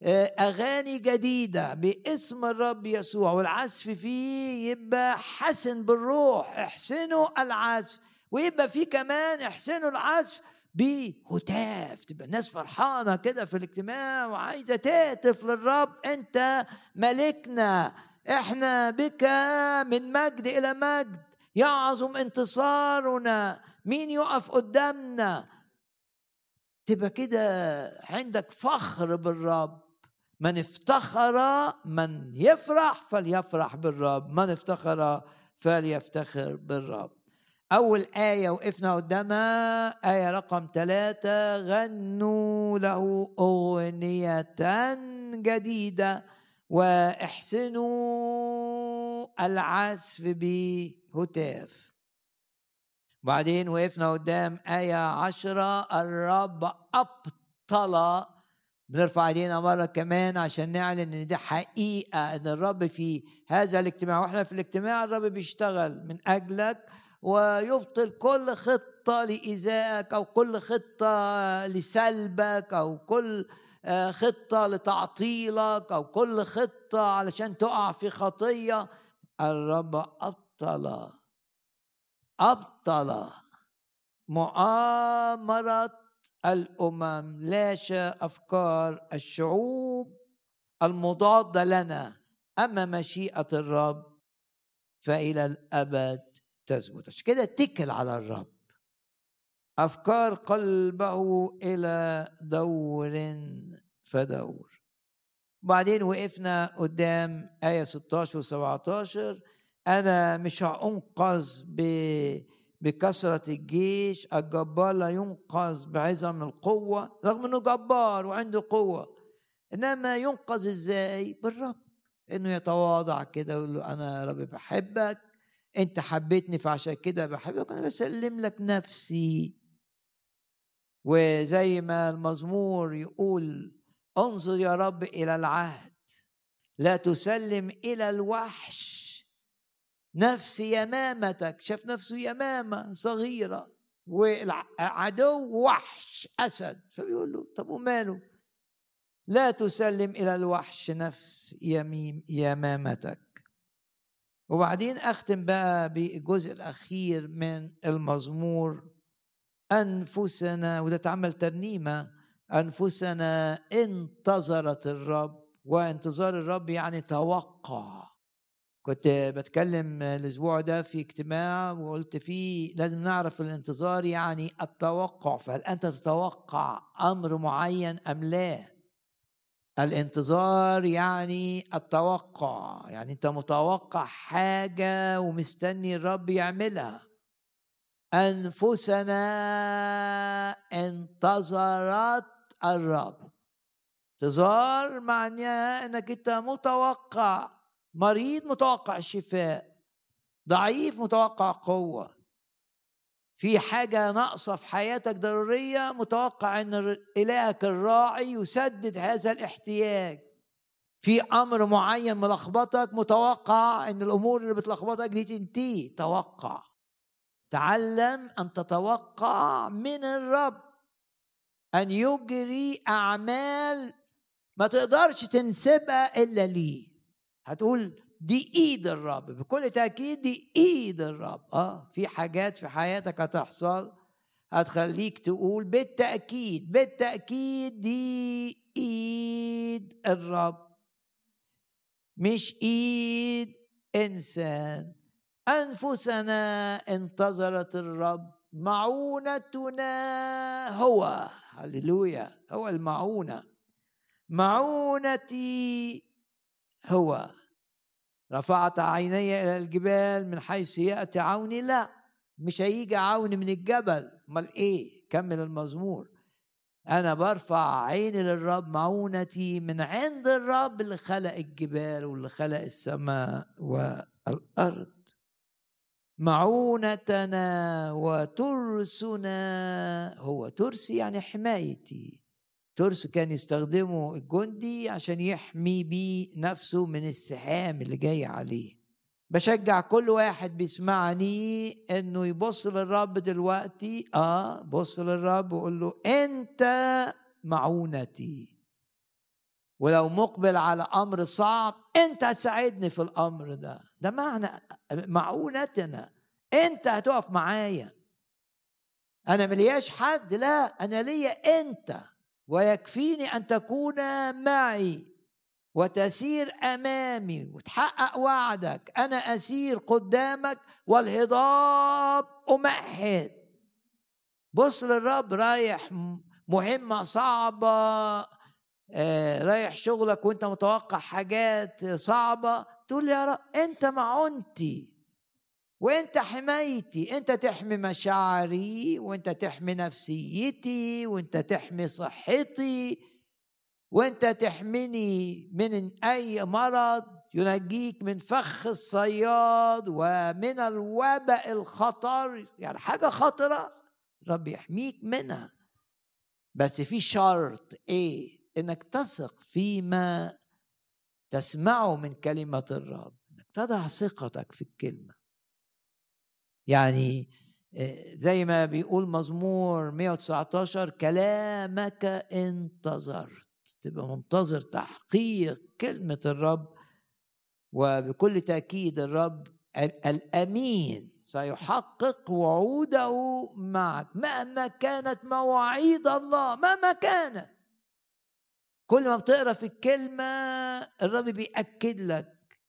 آه، أغاني جديدة باسم الرب يسوع والعزف فيه يبقى حسن بالروح احسنوا العزف. ويبقى فيه كمان احسنوا العزف بهتاف تبقى الناس فرحانة كده في الاجتماع وعايزة تهتف للرب أنت ملكنا إحنا بك من مجد إلى مجد يعظم انتصارنا. مين يقف قدامنا؟ تبقى كده عندك فخر بالرب. من افتخر من يفرح فليفرح بالرب. من افتخر فليفتخر بالرب. أول آية وقفنا قدامها. آية رقم ثلاثة غنوا له أغنية جديدة وأحسنوا العزف بهتاف. بعدين وقفنا قدام آية عشرة الرب أبطل. بنرفع إيدينا مرة كمان عشان نعلن إن دي حقيقة إن الرب في هذا الاجتماع وإحنا في الاجتماع الرب بيشتغل من أجلك ويبطل كل خطة لإيذائك أو كل خطة لسلبك أو كل آه، خطة لتعطيلك أو كل خطة علشان تقع في خطية. الرب أبطل. أبطل مؤامرة الأمم. لاشى أفكار الشعوب المضادة لنا أما مشيئة الرب فإلى الأبد تثبت. عشان كده اتكل على الرب. أفكار قلبه إلى دور فدور. وبعدين وقفنا قدام آية 16 و 17 أنا مش هأنقذ بكثرة الجيش. الجبار لا ينقذ بعظم القوة رغم إنه جبار وعنده قوة. إنما ينقذ إزاي؟ بالرب. إنه يتواضع كده ويقول له أنا يا رب بحبك. أنت حبيتني فعشان كده بحبك. أنا بسلم لك نفسي. وزي ما المزمور يقول انظر يا رب إلى العهد. لا تسلم إلى الوحش. نفسي يمامتك شاف نفسه يمامة صغيرة والعدو وحش أسد. فبيقول له طب وماله؟ لا تسلم إلى الوحش نفس يميم يمامتك. وبعدين أختم بقى بالجزء الأخير من المزمور أنفسنا وده اتعمل ترنيمة أنفسنا انتظرت الرب وانتظار الرب يعني توقع. كنت بتكلم الأسبوع ده في اجتماع وقلت فيه لازم نعرف الانتظار يعني التوقع فهل أنت تتوقع أمر معين أم لا؟ الانتظار يعني التوقع يعني أنت متوقع حاجة ومستني الرب يعملها. أنفسنا انتظرت الرب. انتظار معناه إنك أنت متوقع. مريض متوقع الشفاء ضعيف متوقع قوة. في حاجة ناقصة في حياتك ضرورية متوقع أن إلهك الراعي يسدد هذا الاحتياج. في أمر معين ملخبطك متوقع أن الأمور اللي بتلخبطك دي تنتهي. توقع. تعلم أن تتوقع من الرب. أن يجري أعمال ما تقدرش تنسبها إلا ليه. هتقول دي إيد الرب بكل تأكيد دي إيد الرب. آه في حاجات في حياتك هتحصل هتخليك تقول بالتأكيد بالتأكيد دي إيد الرب. مش إيد إنسان. أنفسنا انتظرت الرب معونتنا هو. هللويا هو المعونة. معونتي هو رفعت عيني إلى الجبال من حيث يأتي عوني؟ لا مش هيجي عوني من الجبل. أمال إيه؟ كمل المزمور. أنا برفع عيني للرب معونتي من عند الرب اللي خلق الجبال واللي خلق السماء والأرض. معونتنا وترسنا هو ترسي يعني حمايتي. ترس كان يستخدمه الجندي عشان يحمي بيه نفسه من السهام اللي جاي عليه. بشجع كل واحد بيسمعني إنه يبص للرب دلوقتي. آه بص للرب وقول له أنت معونتي. ولو مقبل على أمر صعب أنت هتساعدني في الأمر ده. ده معنى معونتنا. أنت هتقف معايا. أنا ملياش حد لا أنا ليا أنت. ويكفيني أن تكون معي وتسير أمامي وتحقق وعدك. أنا أسير قدامك والهضاب أمهد. بص للرب رايح مهمة صعبة آه، رايح شغلك وأنت متوقع حاجات صعبة. تقول يا رب أنت معونتي وانت حمايتي انت تحمي مشاعري وانت تحمي نفسيتي وانت تحمي صحتي وانت تحميني من أي مرض ينجيك من فخ الصياد ومن الوباء الخطر. يعني حاجة خطرة رب يحميك منها. بس في شرط إيه إنك تثق فيما تسمعه من كلمة الرب. إنك تضع ثقتك في الكلمة. يعني آه، زي ما بيقول مزمور 119 كلامك انتظرت. تبقى منتظر تحقيق كلمة الرب وبكل تأكيد الرب الأمين سيحقق وعوده معك. مهما كانت مواعيد الله مهما كانت. كل ما بتقرأ في الكلمة الرب بيأكد لك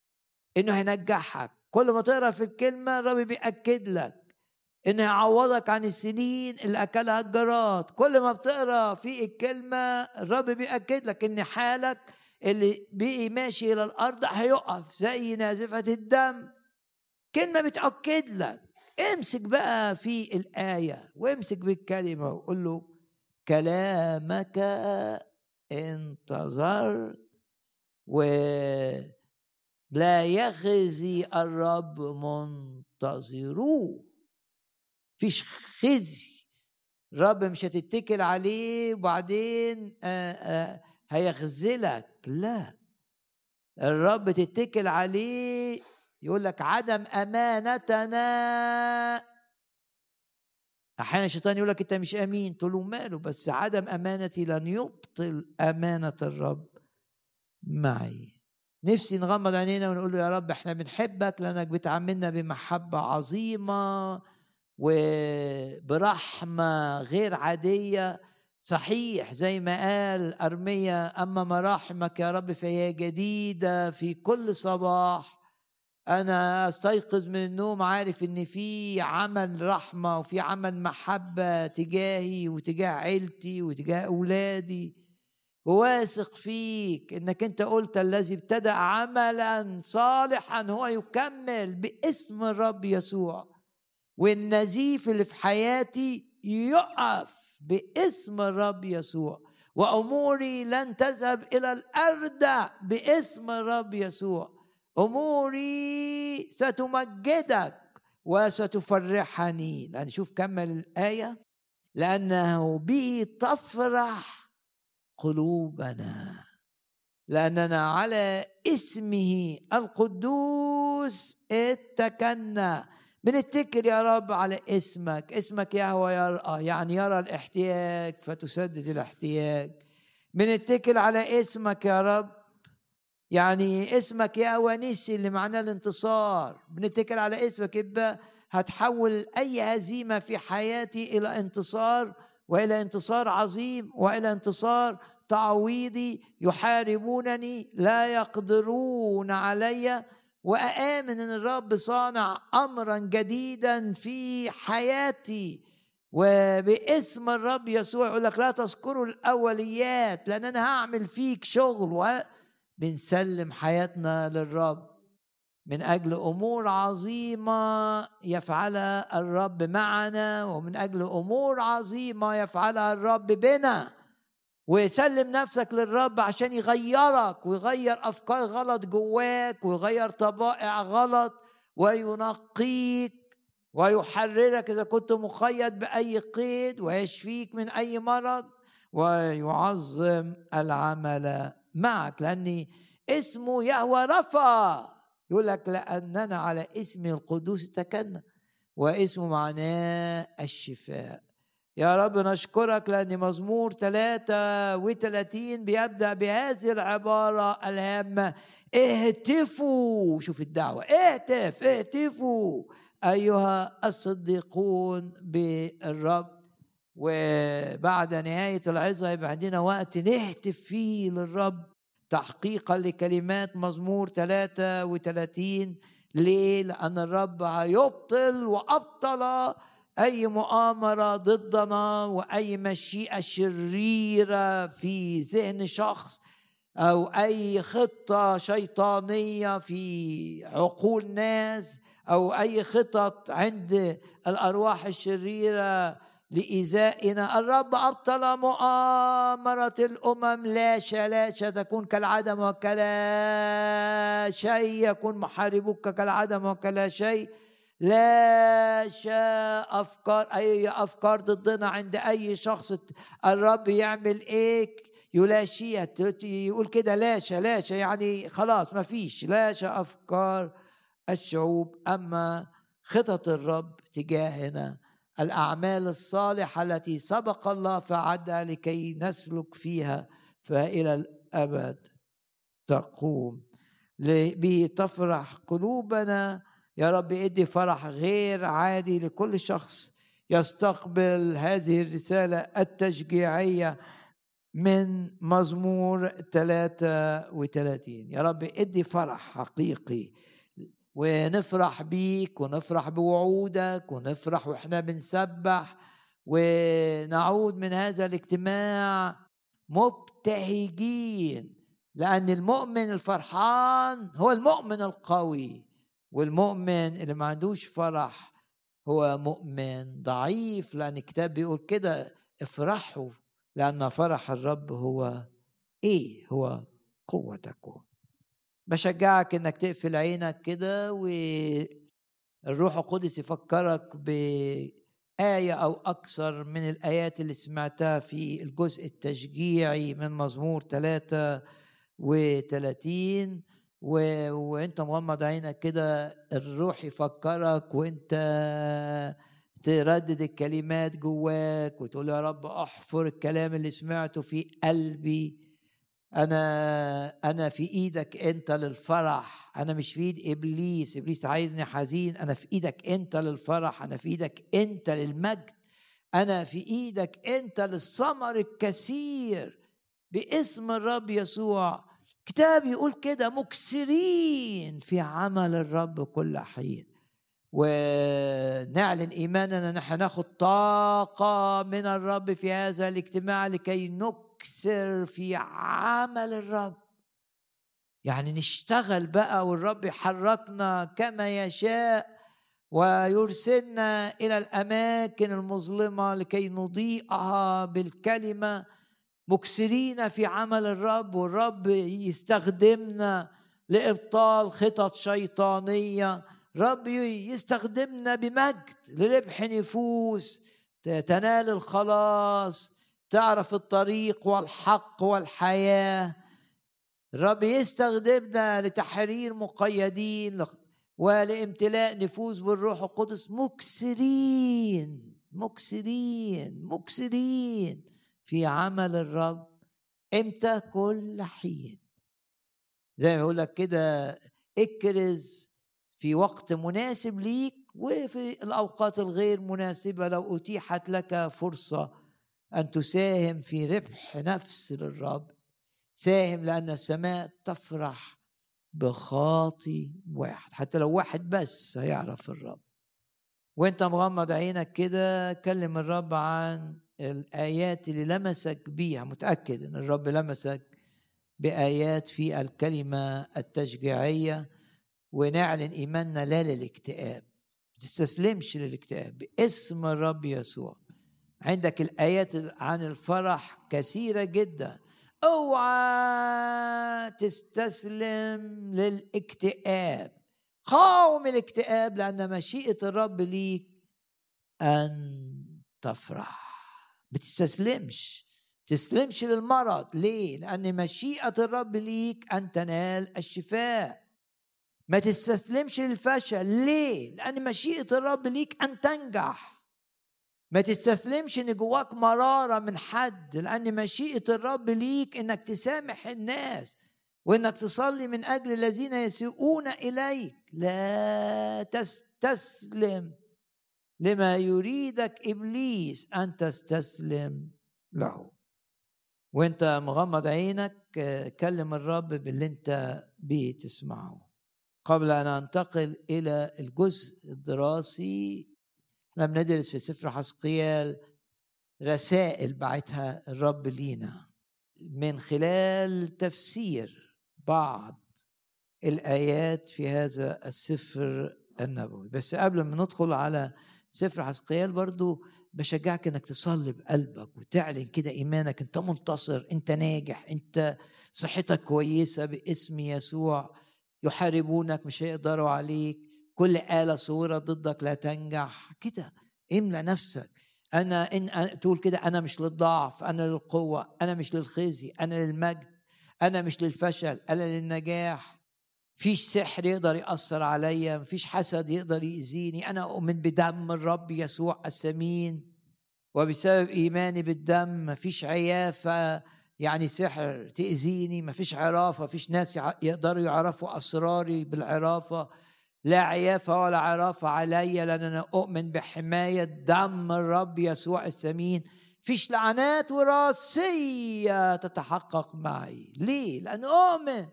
إنه هينجحك. كل ما تقرأ في الكلمة الرب بيأكد لك انه يعوضك عن السنين اللي أكلها الجراد. كل ما بتقرأ في الكلمة الرب بيأكد لك إن حالك اللي بقي ماشي إلى الأرض هيقف زي نازفة الدم. كلمة بتأكد لك. امسك بقى في الآية وامسك بالكلمة وقول له كلامك انتظرت ولا يخزي الرب منتظروه فيش خزي. الرب مش هتتكل عليه وبعدين آه، آه، هيخزلك لا. الرب تتكل عليه يقول لك عدم أمانتنا. أحيانا الشيطان يقول لك أنت مش أمين. تقول له ماله؟ بس عدم أمانتي لن يبطل أمانة الرب معي. نفسي نغمض عينينا ونقول له يا رب إحنا بنحبك لأنك بتعاملنا بمحبة عظيمة وبرحمة غير عادية. صحيح زي ما قال أرميا أما مراحمك يا رب فهي جديدة في كل صباح. أنا أستيقظ من النوم عارف إن في عمل رحمة وفي عمل محبة تجاهي وتجاه عيلتي وتجاه أولادي. وواثق فيك إنك أنت قلت الذي ابتدأ عملا صالحا هو يكمل باسم الرب يسوع. والنزيف اللي في حياتي يقف باسم الرب يسوع. وأموري لن تذهب إلى الأرض باسم الرب يسوع. أموري ستمجدك وستفرحني. شوف كمل الآية. لأنه به تفرح قلوبنا لأننا على اسمه القدوس اتكلنا. بنتكل يا رب على اسمك. اسمك يهوى يرى يعني يرى الاحتياج فتسدد الاحتياج. بنتكل على اسمك يا رب يعني اسمك يا ونيسي اللي معناه الانتصار. بنتكل على اسمك يبقى هتحول أي هزيمة في حياتي إلى انتصار وإلى انتصار عظيم وإلى انتصار تعويضي يحاربونني لا يقدرون علي وأآمن أن الرب صانع أمرا جديدا في حياتي. وباسم الرب يسوع يقول لك لا تذكروا الأوليات لأن أنا هعمل فيك شغل. وبنسلم حياتنا للرب. من أجل أمور عظيمة يفعلها الرب معنا ومن أجل أمور عظيمة يفعلها الرب بنا. وسلم نفسك للرب عشان يغيرك ويغير أفكار غلط جواك ويغير طبائع غلط وينقيك ويحررك إذا كنت مقيد بأي قيد ويشفيك من أي مرض ويعظم العمل معك لأني اسمه يهوى رفا يقول لك لأننا على اسم القدوس تكلنا واسمه معناه الشفاء. يا رب نشكرك لأن مزمور 33 بيبدأ بهذه العبارة الهامة. اهتفوا شوف الدعوة اهتف اهتفوا أيها الصديقون بالرب. وبعد نهاية العظة يبقى عندنا وقت نهتف فيه للرب تحقيقا لكلمات مزمور 33 ليه؟ لأن الرب هيبطل وأبطل أي مؤامرة ضدنا وأي مشيئة شريرة في ذهن شخص أو أي خطة شيطانية في عقول ناس أو أي خطط عند الأرواح الشريرة لإيذائنا. الرب أبطل مؤامرة الأمم. لا لا تكون كالعدم وكلا شيء. يكون محاربك كالعدم وكلا شيء. لا شاء أفكار أي أفكار ضدنا عند أي شخص الرب يعمل إيه يلاشيها يقول كده لاشى لاشى يعني خلاص ما فيش لاشى أفكار الشعوب أما خطط الرب تجاهنا. الأعمال الصالحة التي سبق الله فعدها لكي نسلك فيها فإلى الأبد تقوم. به تفرح قلوبنا يا رب ادي فرح غير عادي لكل شخص يستقبل هذه الرسالة التشجيعية من مزمور 33 يا رب ادي فرح حقيقي ونفرح بيك ونفرح بوعودك ونفرح وإحنا بنسبح ونعود من هذا الاجتماع مبتهجين لأن المؤمن الفرحان هو المؤمن القوي. والمؤمن اللي ما عندوش فرح هو مؤمن ضعيف لأن الكتاب بيقول كده افرحوا لأن فرح الرب هو إيه؟ هو قوتكم. بشجعك إنك تقفل عينك كده والروح القدس يفكرك بآية أو أكثر من الآيات اللي سمعتها في الجزء التشجيعي من مزمور 33 و... وانت مغمض عينك كده الروح يفكرك وانت تردد الكلمات جواك وتقول يا رب احفر الكلام اللي سمعته في قلبي. أنا أنا في إيدك انت للفرح أنا مش في ايد ابليس ابليس عايزني حزين أنا في إيدك انت للفرح أنا في إيدك انت للمجد أنا في إيدك انت للثمر الكثير. باسم الرب يسوع كتاب يقول كده مكسرين في عمل الرب كل حين. ونعلن إيماننا نحن ناخد طاقة من الرب في هذا الاجتماع لكي نك نكسر في عمل الرب. يعني نشتغل بقى والرب يحركنا كما يشاء ويرسلنا إلى الأماكن المظلمة لكي نضيئها بالكلمة مكسرين في عمل الرب والرب يستخدمنا لإبطال خطط شيطانية. رب يستخدمنا بمجد لربح نفوس تنال الخلاص تعرف الطريق والحق والحياة. الرب يستخدمنا لتحرير مقيدين ولامتلاء نفوس بالروح القدس. مكسرين مكسرين مكسرين. في عمل الرب إمتى كل حين؟ زي ما يقول لك كده اكرز في وقت مناسب ليك وفي الأوقات الغير مناسبة. لو أتيحت لك فرصة أن تساهم في ربح نفس للرب ساهم لأن السماء تفرح بخاطي واحد. حتى لو واحد بس هيعرف الرب. وأنت مغمض عينك كده كلم الرب عن الآيات اللي لمسك بيها متأكد إن الرب لمسك بآيات في الكلمة التشجيعية ونعلن إيماننا لا للاكتئاب. تستسلمش للاكتئاب باسم الرب يسوع. عندك الآيات عن الفرح كثيرة جدا. أوعى تستسلم للاكتئاب. قاوم الاكتئاب لأن مشيئة الرب ليك أن تفرح. بتستسلمش. تستسلمش للمرض. ليه؟ لأن مشيئة الرب ليك أن تنال الشفاء. ما تستسلمش للفشل. ليه؟ لأن مشيئة الرب ليك أن تنجح. ما تستسلمش إن جواك مرارة من حد. لأن مشيئة الرب ليك إنك تسامح الناس وإنك تصلي من أجل الذين يسيئون إليك. لا تستسلم لما يريدك إبليس أن تستسلم له. وأنت مغمض عينك كلم الرب باللي أنت بتسمعه قبل أن أنتقل إلى الجزء الدراسي إحنا بندرس في سفر حسقيال رسائل بعتها الرب لينا. من خلال تفسير بعض الآيات في هذا السفر النبوي. بس قبل ما ندخل على سفر حسقيال برضو بشجعك إنك تصلي بقلبك وتعلن كده إيمانك. أنت منتصر أنت ناجح أنت صحتك كويسة باسم يسوع. يحاربونك مش هيقدروا عليك. كل آلة صورة ضدك لا تنجح. كده املى نفسك. أنا إن تقول كده أنا مش للضعف أنا للقوة أنا مش للخزي أنا للمجد أنا مش للفشل أنا للنجاح. فيش سحر يقدر يأثر عليا مفيش حسد يقدر يأذيني. أنا أؤمن بدم الرب يسوع السمين وبسبب إيماني بالدم مفيش عيافة يعني سحر تأذيني مفيش عرافة مفيش ناس يقدروا يعرفوا أسراري بالعرافة. لا عيافة ولا عرافة عليا لأن أنا أؤمن بحماية دم الرب يسوع السمين. فيش لعنات وراثية تتحقق معي. ليه؟ لأن أؤمن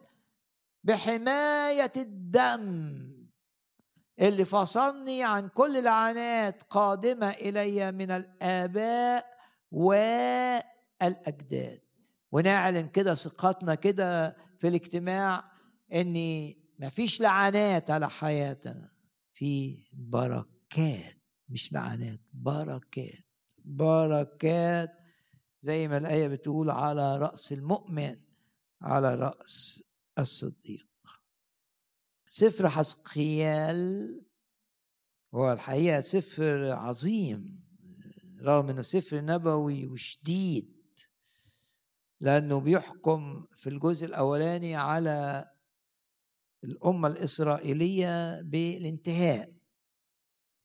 بحماية الدم اللي فصلني عن كل لعنات قادمة إلي من الآباء والأجداد. ونعلن كده ثقتنا كده في الاجتماع إن مفيش لعنات على حياتنا في بركات مش لعنات بركات بركات زي ما الآية بتقول على رأس المؤمن على رأس الصديق. سفر حسقيال هو الحقيقة سفر عظيم رغم إنه سفر نبوي وشديد لأنه بيحكم في الجزء الأولاني على الأمة الإسرائيلية بالانتهاء.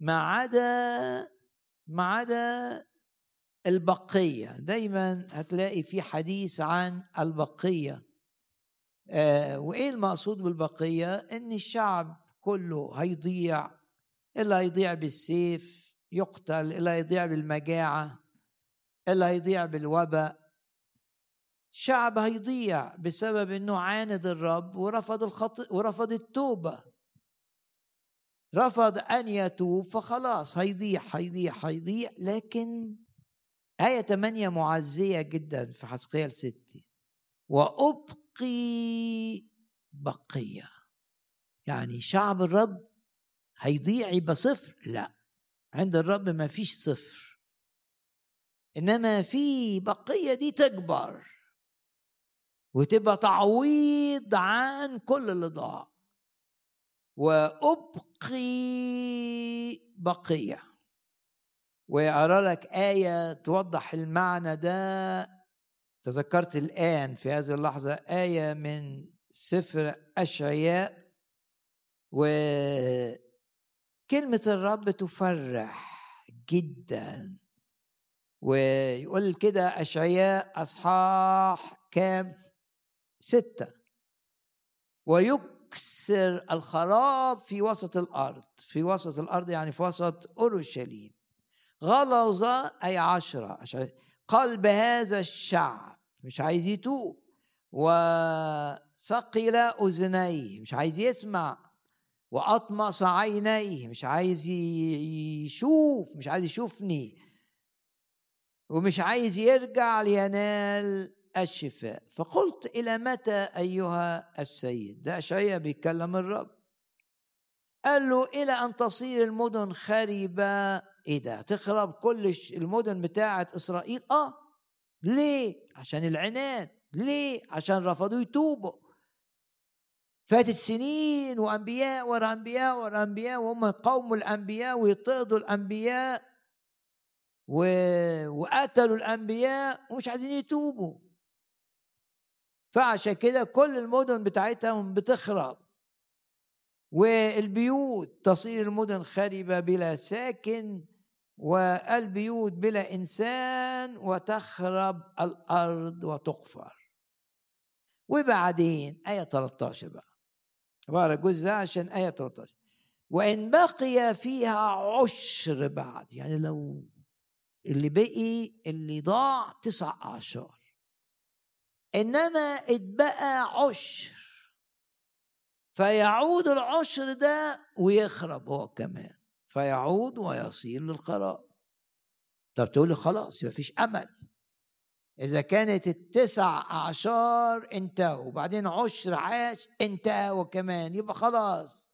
ما عدا ما عدا البقية. دايما هتلاقي في حديث عن البقية. آه وإيه المقصود بالبقية؟ إن الشعب كله هيضيع اللي هيضيع بالسيف يقتل اللي هيضيع بالمجاعة اللي هيضيع بالوباء. شعب هيضيع بسبب إنه عاند الرب ورفض الخط ورفض التوبة. رفض أن يتوب فخلاص هيضيع هيضيع هيضيع. لكن آية 8 معزية جدا في حسقيال 6 وأبقي بقية. يعني شعب الرب هيضيع يبقى صفر؟ لا. عند الرب ما فيش صفر. إنما في بقية دي تكبر. وتبقى تعويض عن كل اللي ضاع. وأبقي بقية. وأرى لك آية توضح المعنى ده تذكرت الآن في هذه اللحظة آية من سفر أشعياء وكلمة الرب تفرح جدا ويقول كده أشعياء أصحاح كام؟ ستة. ويكسر الخراب في وسط الأرض في وسط الأرض يعني في وسط أورشليم. غلظ أي عشرة قلب هذا الشعب. مش عايز يتوب. وثقل أذنيه. مش عايز يسمع. وأطمس عينيه. مش عايز يشوف. مش عايز يشوفني. ومش عايز يرجع لينال الشفاء. فقلت إلى متى أيها السيد؟ ده أشعيا بيتكلم الرب. قال له إلى أن تصير المدن خربة إيه ده؟ تخرب كل المدن بتاعة إسرائيل؟ آه. ليه؟ عشان العناد. ليه؟ عشان رفضوا يتوبوا. فاتت سنين وأنبياء ورا أنبياء ورا أنبياء وهم قوم الأنبياء ويطردوا الأنبياء و... وقتلوا الأنبياء ومش عايزين يتوبوا. فعشان كده كل المدن بتاعتهم بتخرب. والبيوت تصير المدن خربة بلا ساكن. والبيوت بلا إنسان وتخرب الأرض وتقفر وبعدين آية 13 بقى. بقرأ الجزء ده عشان آية 13 وإن بقي فيها عشر بعد يعني لو اللي بقي اللي ضاع تسع أعشار. إنما اتبقى عشر. فيعود العشر ده ويخرب هو كمان. فيعود ويصير للخراب طب تقول لي خلاص ما فيش أمل. إذا كانت التسع اعشار انتهوا وبعدين عشر عاش انتهوا كمان يبقى خلاص.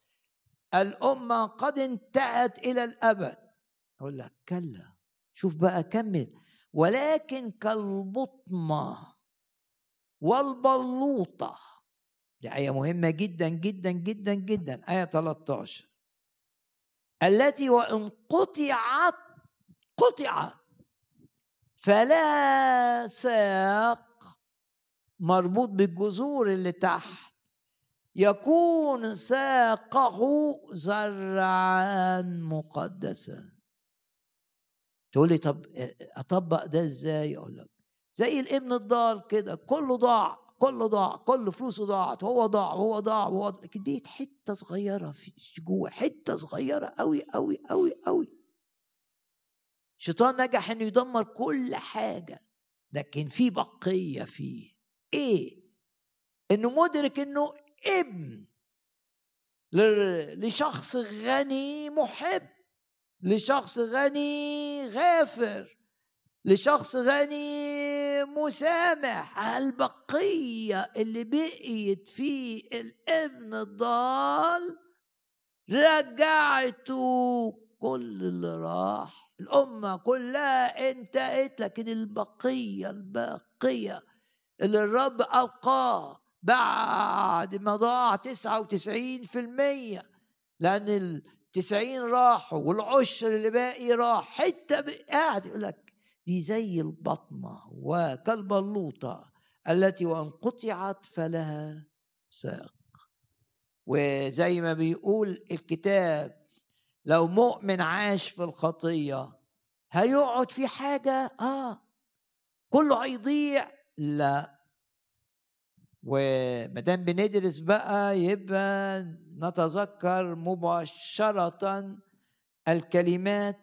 الأمة قد انتهت إلى الأبد. أقول لك كلا شوف بقى كمل. ولكن كالبطمة والبلوطة. دي آية مهمة جدا جدا جدا جدا آية 13 التي وإن قطعت قطعت فلا ساق مربوط بالجذور اللي تحت. يكون ساقه زرعا مقدسا. تقول لي طب أطبق ده إزاي؟ أقول لك زي الإبن الضال كده كله ضاع. كله ضاع كل فلوسه ضاعت هو ضاع وهو ضاع وهو لكن دي حتة صغيرة في جوه حتة صغيرة قوي قوي قوي قوي الشيطان نجح إنه يدمر كل حاجة لكن في بقية فيه. إيه؟ إنه مدرك إنه ابن لشخص غني محب لشخص غني غافر. لشخص غني مسامح البقية اللي بقيت في الإبن الضال رجعته كل اللي راح. الأمة كلها انتهت لكن البقية الباقية اللي الرب أبقاه بعد ما ضاع تسعة وتسعين في المية. لأن التسعين راحوا والعشر اللي باقي راح. حتة قاعد يقول لك دي زي البطمة وكالبلوطة التي وإن قطعت فلها ساق. وزي ما بيقول الكتاب لو مؤمن عاش في الخطية هيقعد في حاجة؟ آه. كله هيضيع؟ لا. ومادام بندرس بقى يبقى نتذكر مباشرة الكلمات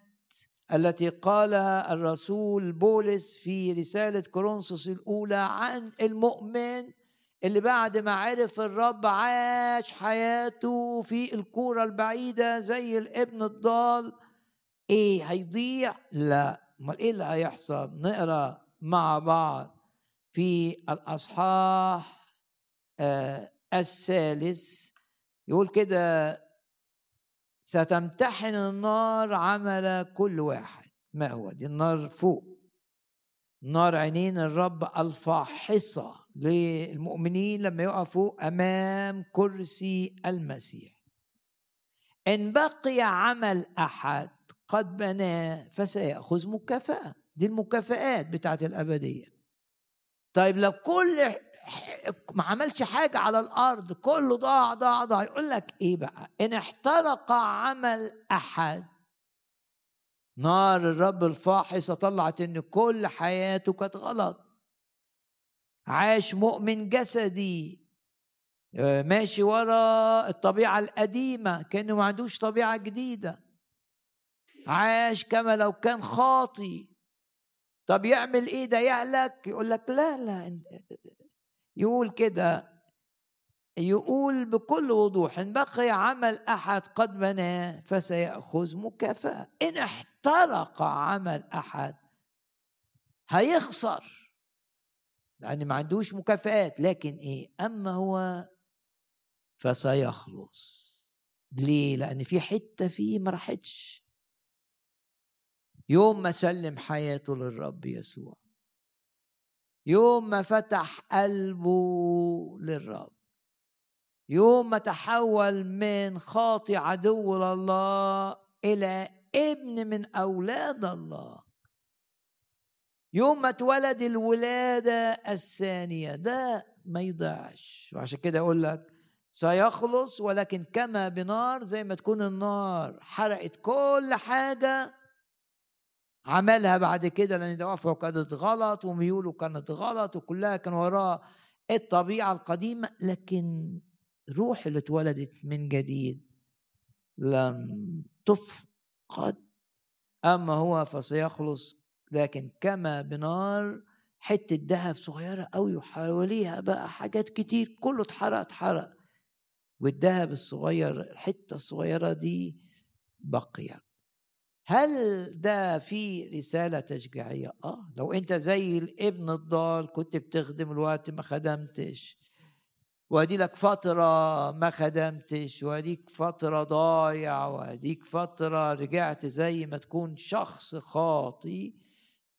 التي قالها الرسول بولس في رسالة كورنثوس الأولى عن المؤمن اللي بعد ما عرف الرب عاش حياته في الكورة البعيدة زي الابن الضال. إيه هيضيع؟ لا. أمال إيه اللي هيحصل؟ نقرأ مع بعض في الأصحاح آه الثالث. يقول كده ستمتحن النار عمل كل واحد. ما هو دي؟ النار فوق. نار عينين الرب الفاحصة للمؤمنين لما يقفوا أمام كرسي المسيح. إن بقي عمل أحد قد بناه فسيأخذ مكافأة. دي المكافآت بتاعت الأبدية. طيب لو كل ما عملش حاجة على الأرض كله ضاع ضاع ضاع. يقول لك إيه بقى؟ إن احترق عمل أحد. نار الرب الفاحصة طلعت إن كل حياته كانت غلط. عاش مؤمن جسدي. آه، ماشي ورا الطبيعة القديمة كأنه ما عندوش طبيعة جديدة. عاش كما لو كان خاطي. طب يعمل إيه؟ ده يهلك يقول لك لا لا يقول كده يقول بكل وضوح إن بقي عمل أحد قد بناه فسيأخذ مكافأة. إن احترق عمل أحد هيخسر. لأن ما عندوش مكافآت لكن إيه؟ أما هو فسيخلص. ليه؟ لأن في حتة فيه ما راحتش. يوم ما سلم حياته للرب يسوع. يوم ما فتح قلبه للرب يوم ما تحول من خاطي عدو لله إلى ابن من أولاد الله يوم ما اتولد الولادة الثانية ده ما يضيعش. وعشان كده أقول لك سيخلص ولكن كما بنار زي ما تكون النار حرقت كل حاجة عملها بعد كده لأن دوافعه كانت غلط وميوله كانت غلط وكلها كان وراها الطبيعة القديمة لكن روح اللي اتولدت من جديد لم تفقد. أما هو فسيخلص لكن كما بنار حتة ذهب صغيرة قوي وحواليها بقى حاجات كتير كله اتحرق اتحرق. والذهب الصغير الحتة الصغيرة دي بقيت. هل ده في رسالة تشجيعية؟ آه لو أنت زي الابن الضال كنت بتخدم الوقت ما خدمتش وأدي لك فترة ما خدمتش وأديك فترة ضايع وأديك فترة رجعت زي ما تكون شخص خاطي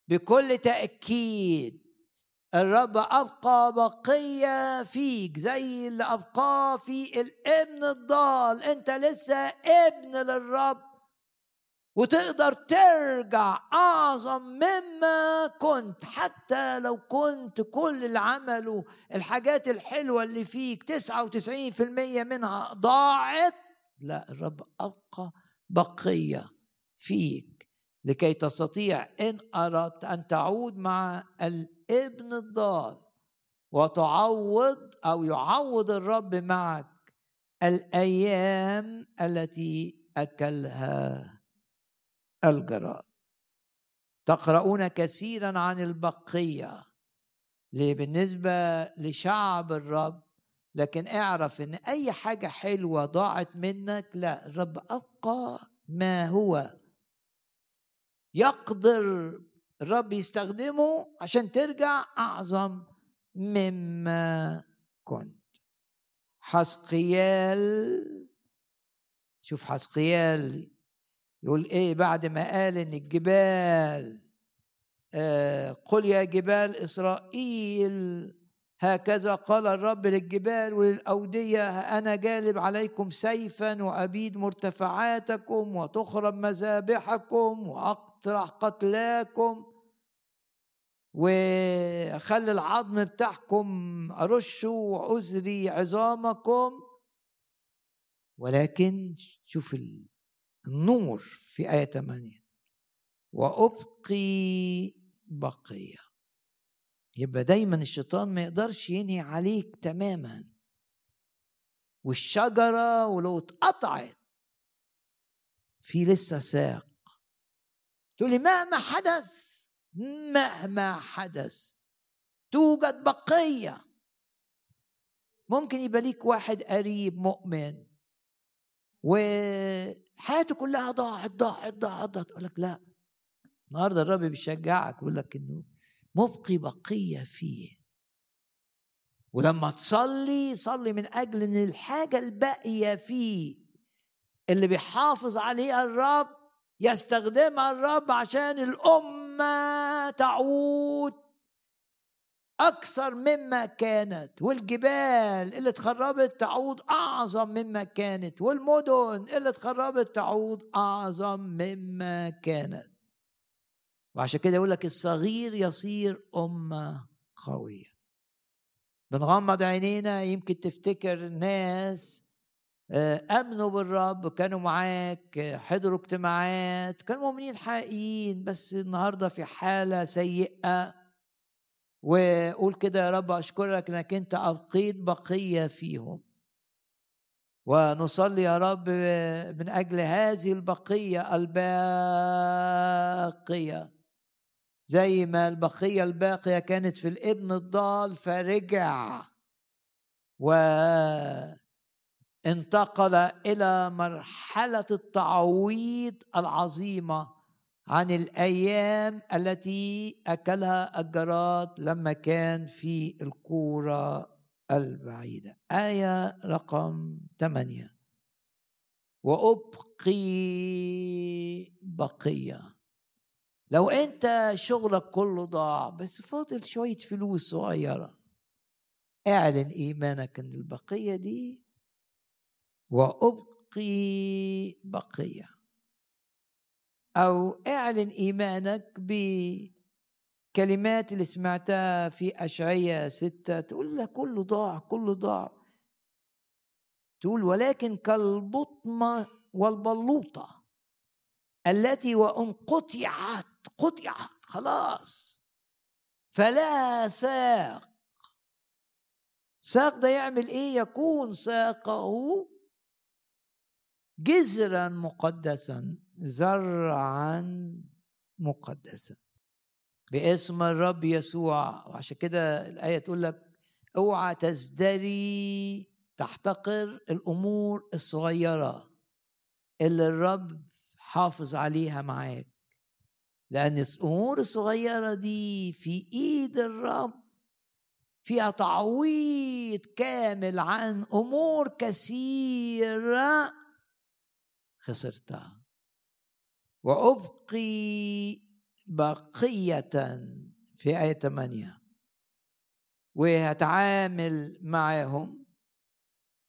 بكل تأكيد الرب أبقى بقية فيك زي اللي أبقاه في الابن الضال أنت لسه ابن للرب وتقدر ترجع أعظم مما كنت حتى لو كنت كل اللي عمله الحاجات الحلوة اللي فيك 99% منها ضاعت. لا الرب ابقى بقية فيك لكي تستطيع إن أردت أن تعود مع الإبن الضال وتعوض أو يعوض الرب معك الأيام التي أكلها. الجراد تقرؤون كثيرا عن البقية. ليه؟ بالنسبة لشعب الرب لكن اعرف إن أي حاجة حلوة ضاعت منك لا الرب أبقى ما هو. يقدر الرب يستخدمه عشان ترجع أعظم مما كنت. حسقيال شوف حسقيال يقول إيه بعد ما قال إن الجبال آه قل يا جبال إسرائيل هكذا قال الرب للجبال وللأودية أنا جالب عليكم سيفا وأبيد مرتفعاتكم وتخرب مذابحكم وأقطرح قتلاكم وأخلي العظم بتاعكم أرشه وأزري عظامكم. ولكن شوف النور في آية 8 وأبقي بقية. يبقى دايما الشيطان ما يقدرش ينهي عليك تماما. والشجرة ولو اتقطعت في لسه ساق. تقول لي مهما حدث مهما حدث توجد بقية. ممكن يبقى ليك واحد قريب مؤمن. وحياته كلها ضاعت ضاعت ضاعت ضاعت. لك لا النهارده الرب بيشجعك بيقول لك إنه مبقي بقية فيه. ولما تصلي صلي من أجل إن الحاجة الباقية فيه اللي بيحافظ عليها الرب يستخدمها الرب عشان الأمة تعود. أكثر مما كانت والجبال اللي اتخربت تعود أعظم مما كانت والمدن اللي اتخربت تعود أعظم مما كانت. وعشان كده يقول لك الصغير يصير أمة قوية. بنغمض عينينا يمكن تفتكر ناس آه، آمنوا بالرب كانوا معاك حضروا اجتماعات كانوا مؤمنين حقيقيين بس النهارده في حالة سيئة وقول كده يا رب أشكرك إنك أنت أبقيت بقية فيهم. ونصلي يا رب من أجل هذه البقية الباقية. زي ما البقية الباقية كانت في الابن الضال فرجع وانتقل إلى مرحلة التعويض العظيمة عن الأيام التي أكلها الجراد لما كان في الكورة البعيدة. آية رقم ثمانية. وأبقي بقية. لو أنت شغلك كله ضاع بس فاضل شوية فلوس صغيرة اعلن إيمانك إن البقية دي. وأبقي بقية. أو اعلن إيمانك بكلمات اللي سمعتها في أشعية ستة تقول لك كله ضاع كله ضاع. تقول ولكن كالبطمة والبلوطة التي وإن قطعت قطعت خلاص. فلا ساق. ساق ده يعمل إيه؟ يكون ساقه جزرا مقدسا. زرعا مقدسا. باسم الرب يسوع. وعشان كده الآية تقول لك أوعى تزدري تحتقر الأمور الصغيرة اللي الرب حافظ عليها معاك. لأن الأمور الصغيرة دي في إيد الرب فيها تعويض كامل عن أمور كثيرة خسرتها. وأبقي بقية في آية 8 وهتعامل معاهم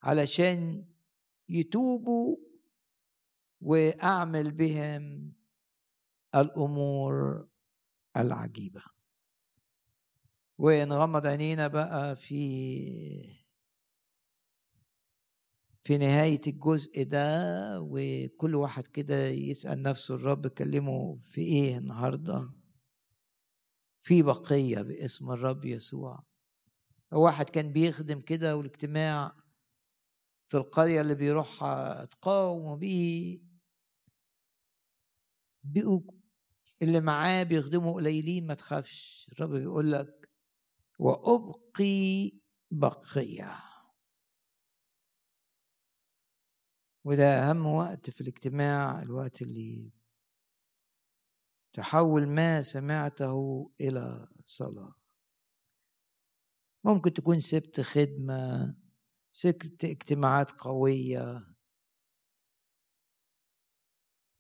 علشان يتوبوا وأعمل بهم الأمور العجيبة. ونغمض عينينا بقى في في نهاية الجزء ده وكل واحد كده يسأل نفسه الرب كلمه في إيه النهاردة؟ في بقية باسم الرب يسوع. واحد كان بيخدم كده والاجتماع في القرية اللي بيروحها تقاوم بيه بقوا اللي معاه بيخدموا قليلين ما تخافش. الرب بيقول لك وأبقي بقية. وده أهم وقت في الاجتماع الوقت اللي تحول ما سمعته إلى صلاة. ممكن تكون سبت خدمة سبت اجتماعات قوية.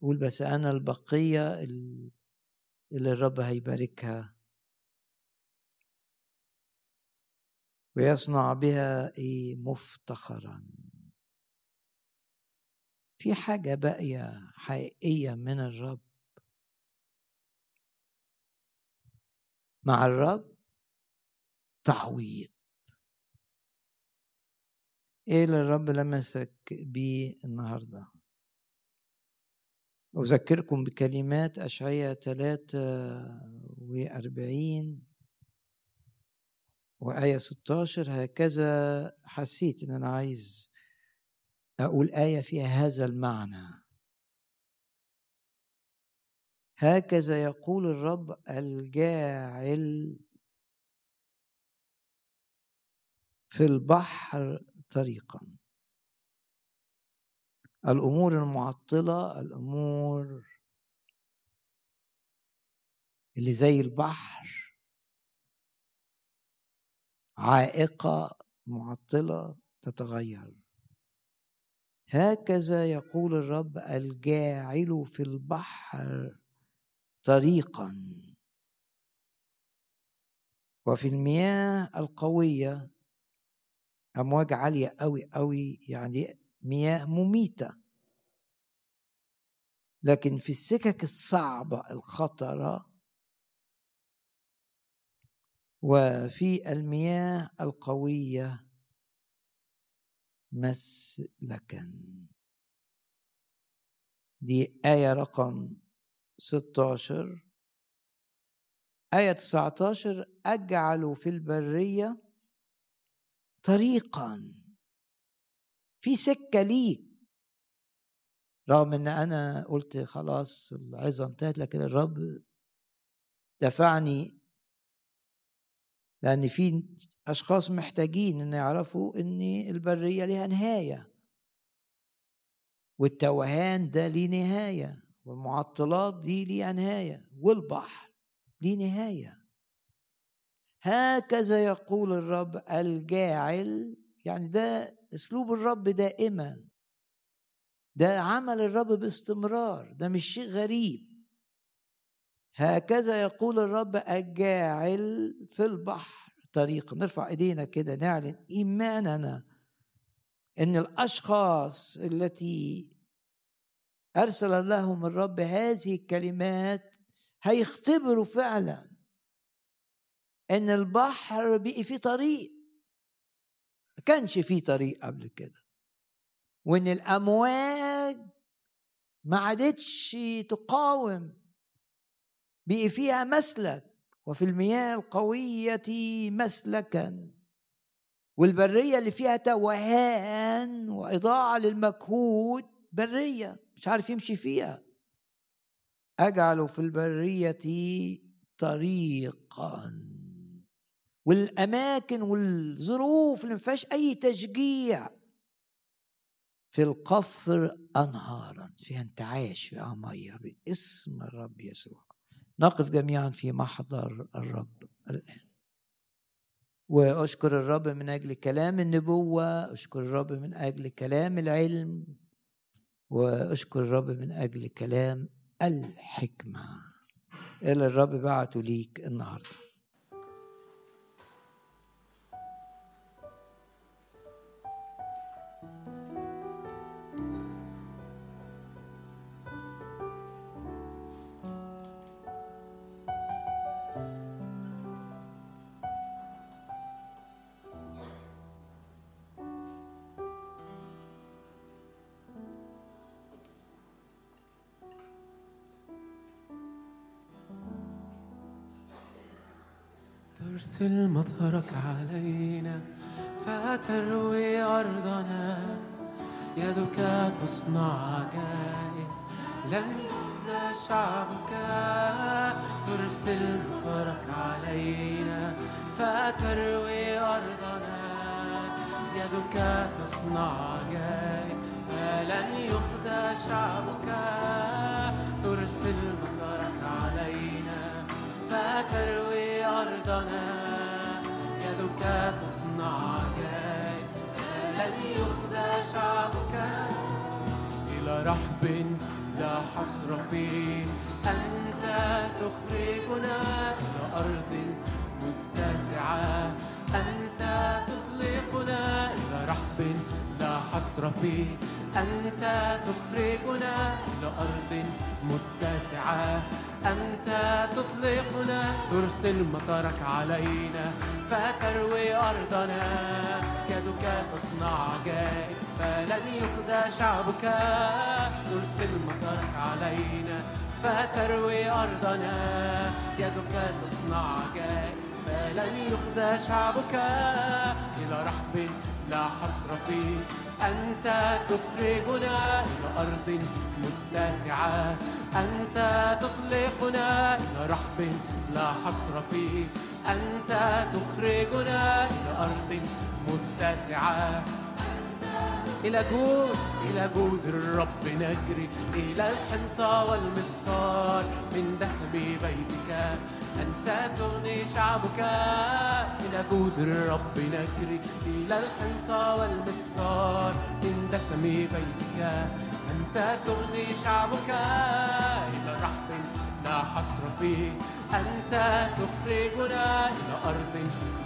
قول بس أنا البقية اللي الرب هيباركها. ويصنع بها إيه؟ مفتخرا. في حاجة باقية حقيقية من الرب؟ مع الرب تعويض. إيه اللي الرب لمسك بيه النهارده؟ أذكركم بكلمات أشعية 43 وآية 16 هكذا حسيت إن أنا عايز أقول آية فيها هذا المعنى. هكذا يقول الرب الجاعل في البحر طريقا. الأمور المعطلة الأمور اللي زي البحر عائقة معطلة تتغير. هكذا يقول الرب الجاعل في البحر طريقا. وفي المياه القوية أمواج عالية قوي قوي يعني مياه مميتة. لكن في السكك الصعبة الخطرة وفي المياه القوية مسلكا. دي آية رقم 16 آية 19 أجعل في البرية طريقا. في سكة ليك رغم إن أنا قلت خلاص العظة انتهت لكن الرب دفعني لأن في أشخاص محتاجين إن يعرفوا إن البرية لها نهاية. والتوهان ده ليه نهاية والمعطلات دي ليها نهاية والبحر ليه نهاية. هكذا يقول الرب الجاعل يعني ده أسلوب الرب دائما. ده عمل الرب باستمرار ده مش شيء غريب. هكذا يقول الرب الجاعل في البحر طريق. نرفع إيدينا كده نعلن إيماننا إن الأشخاص التي أرسل لهم الرب هذه الكلمات هيختبروا فعلا إن البحر بقي فيه طريق. ما كانش فيه طريق قبل كده. وإن الأمواج ما عادتش تقاوم بقي فيها مسلك وفي المياه القوية مسلكا والبرية اللي فيها توهان وإضاعة للمجهود برية مش عارف يمشي فيها. أجعل في البرية طريقا. والأماكن والظروف اللي ما فيهاش أي تشجيع. في القفر أنهارا فيها انتعاش فيها مية باسم الرب يسوع. نقف جميعا في محضر الرب الآن. وأشكر الرب من أجل كلام النبوة أشكر الرب من أجل كلام العلم وأشكر الرب من أجل كلام الحكمة. اللي الرب بعته ليك النهارده. ترسل مطرك علينا فتروي أرضنا. يدك تصنع عجائب لن يخزى شعبك. ترسل مطرك علينا فتروي أرضنا. يدك تصنع عجائب لن يخزى شعبك. ترسل مطرك علينا فتروي أرضنا يدك تصنع جاي لن يخزى شعبك إلى رحب لا حصر فيه. أنت تخرجنا إلى أرض متسعة. أنت تطلقنا إلى رحب لا حصر فيه. أنت تخرجنا إلى أرض متسعة. أنت تطلقنا ترسل مطرك علينا. فتروي أرضنا. يدك تصنع عجائب فلن يخزى شعبك. ترسل مطرك علينا. فتروي أرضنا. يدك تصنع عجائب فلن يخزى شعبك. إلى رحب لا حصر فيه. أنت تخرجنا إلى أرض متسعة. أنت تطلقنا إلى رحب لا حصر فيه. أنت تخرجنا إلى أرض متسعة. إلى جود إلى جود الرب نجري. إلى الحنطة والمسطار من دسم بيتك. أنت تغني شعبك إلى جود الرب نجري إلى الحنطة والمسطار من دسم بيتك. أنت تغني شعبك إلى رحب لا حصر فيه. أنت تخرجنا إلى أرض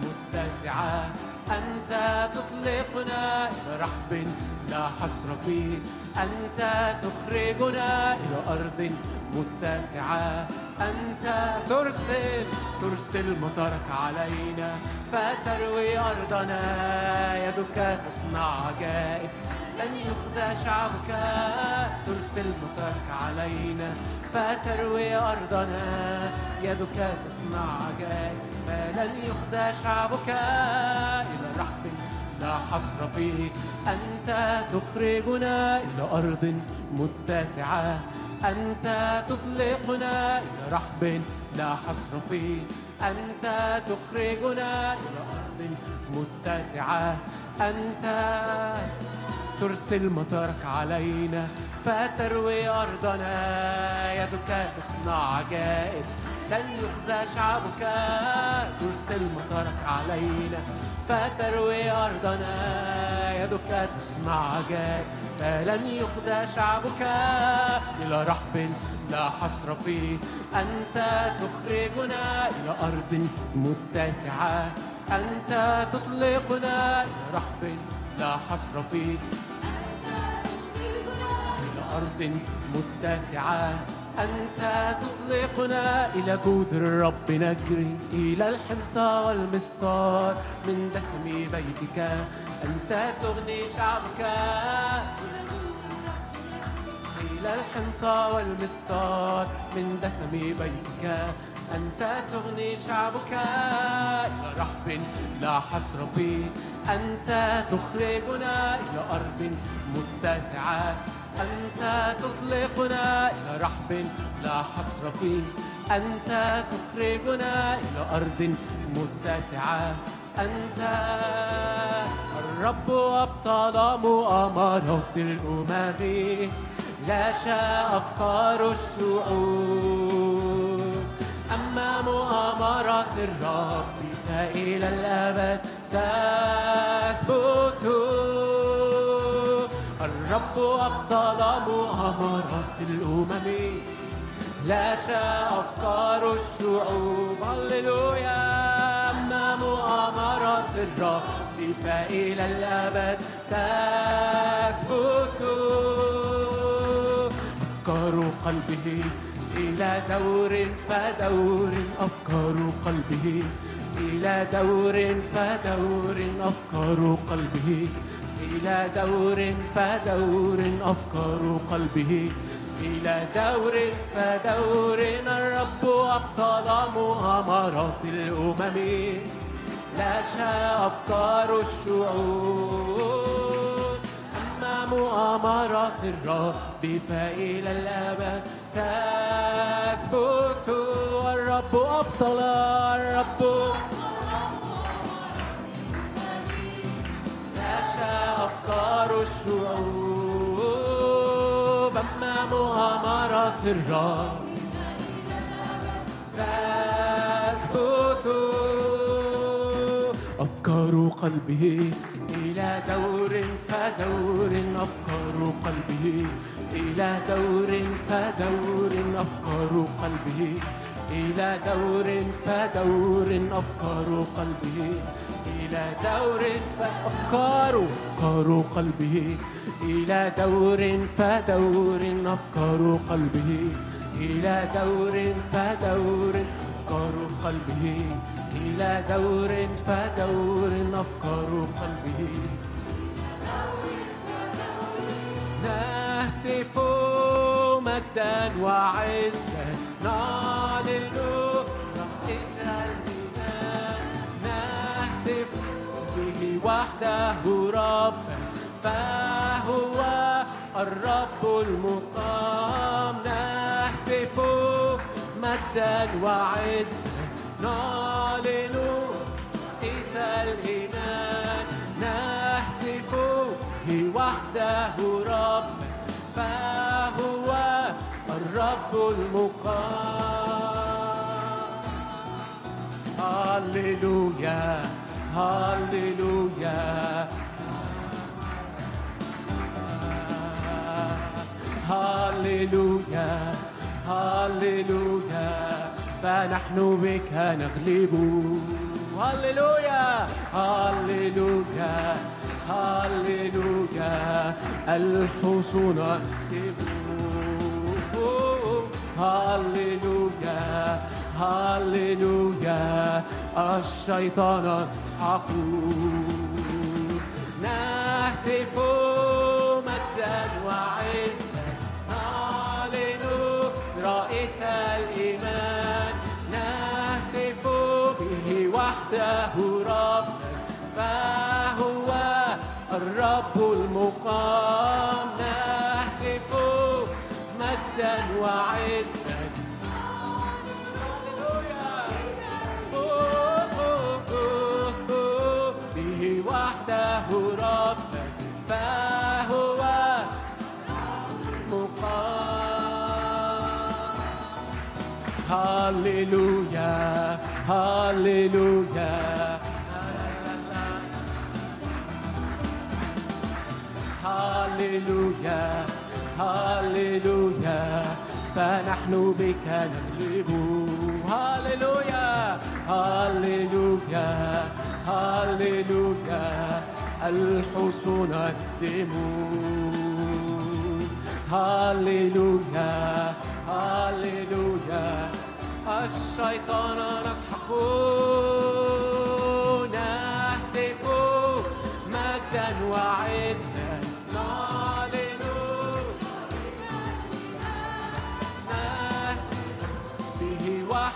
متسعة. أنت تطلقنا إلى رحب لا حصر فيه. أنت تخرجنا إلى أرض متسعة. أنت ترسل ترسل مطرك علينا فتروي أرضنا. يدك تصنع عجائب. لن يخزى شعبك ترسل مطرك علينا. فتروي أرضنا. يدك تصنع عجائب فلن يخزى شعبك. إلى رحب لا حصر فيه. أنت تخرجنا إلى أرض متسعة. أنت تطلقنا إلى رحب لا حصر فيه. أنت تخرجنا إلى أرض متسعة. أنت ترسل مطرك علينا. فتروي أرضنا يدك تصنع عجائب لن يخزى شعبك. ترسل مطرك علينا. فتروي أرضنا يدك تصنع عجائب فلن يخدى شعبك. إلى رحب لا حصر فيه. أنت تخرجنا إلى أرض متسعة. أنت تطلقنا إلى رحب لا حصر فيه. أرض متسعة. أنت تطلقنا إلى جود الرب نجري إلى الحنطة والمسطار. من دسم بيتك أنت تغني شعبك. إلى الحنطة والمسطار. من دسم بيتك أنت تغني شعبك. إلى رحب لا حصر فيه. أنت تخرجنا إلى أرض متسعة. أنت تطلقنا إلى رحب لا حصر فيه. أنت تخرجنا إلى أرض متسعة. أنت الرب أبطل مؤامرات الأمم. لا شاء أفكار الشعوب أما مؤامرات الرب فإلى الأبد تثبت. الرب أبطل مؤامرات الأمم. لا شاء أفكار الشعوب هللويا أما مؤامرات الرب فإلى الأبد. تثبت أفكار قلبه إلى دور فدور. أفكار قلبه إلى دور فدور. أفكار قلبه إلى دور فدور أفكار قلبه. إلى دور فدور الرب أبطل مؤامرات الأمم. لا شاء أفكار الشعوب. أما مؤامرات الرب فإلى الأبد تثبت. الرب أبطل. الرب لا شاء أفكار الشعوب. أما مؤامرات الرب تثبت أفكار قلبه إلى دور فدور أفكار قلبه إلى دور فدور أفكار قلبه إلى دور فدور أفكار قلبه إلى دور فأفكار أفكار قلبه إلى دور فدور أفكار قلبه إلى دور فدور أفكار قلبه إلى دور فدور أفكار قلبه نهتف مجدا وعزا. نعلن رئيس الإيمان نهتف به وحده ربا فهو الرب المقام. نهتف مجدا وعزا. نعلن رئيس الإيمان نهتف به وحده ربا فهو الرب المقام. هللويا هللويا. هللويا هللويا. فنحن بك نغلب. هللويا. الحصون هللويا هللويا الشيطان نسحق نهتف مجدا وعزا. نعلن رئيس الإيمان. نهتف به وحده فهو الرب المقام نهتف مجدا وعزا. به وحده ربا فهو مقام. هللويا هللويا. هللويا هللويا فنحن بك نغلب. هللويا هللويا هللويا الحصون الدم هللويا هللويا الشيطان نسحق. نهتف مجدا وعزا.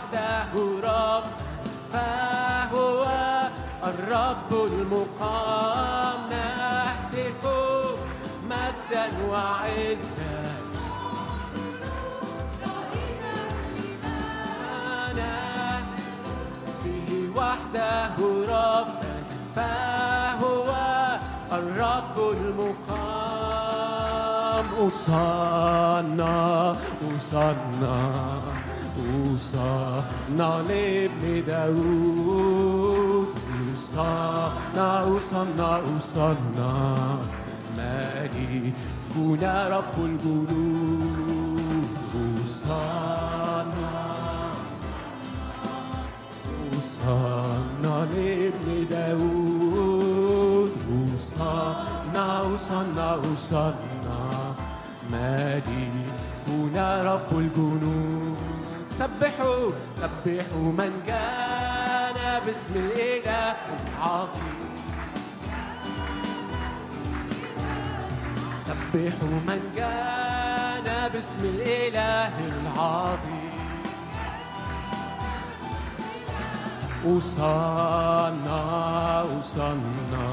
وحده رب فهو الرب المقام. نهتف مجدا وعزا وحده رب فهو الرب المقام. أصنع أصنع أصنع لابن داود أصنع أصنع أصنع ملكنا رب الجنود أصنع أوصانا لابن داود أوصانا أوصانا أوصانا ملكنا رب الجنود سبحوا سبحوا من كان باسم الإله العظيم سبحوا من كان باسم الإله العظيم. أوصانا أوصانا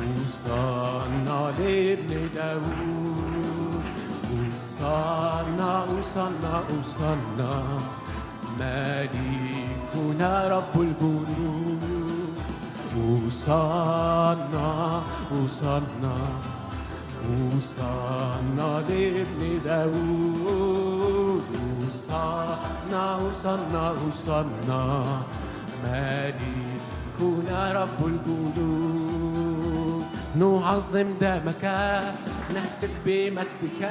أوصانا لابن داود. أوصانا أوصانا أوصانا ملكنا رب الجنود أوصانا أوصانا أوصانا لابن داود أوصانا أوصانا أوصانا ملكنا رب الجنود نعظم دمك نهتف بمجدك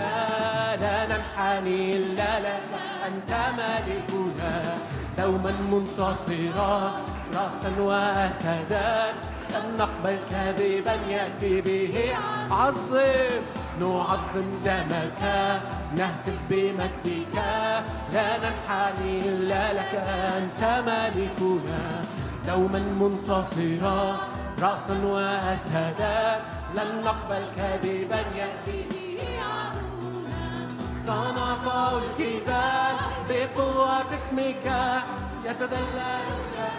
لا ننحني إلا لك أنت ملكنا دوما منتصرا رأسا وأسدا لن نقبل كذبا يأتي به. عظم نعظم دمك نهتف بمجدك لا ننحني إلا لك أنت ملكنا دوما منتصرا رأسا وأسهدا لن نقبل كذبا يأتي به عدونا الجبال بقوة اسمك يتذلل لنا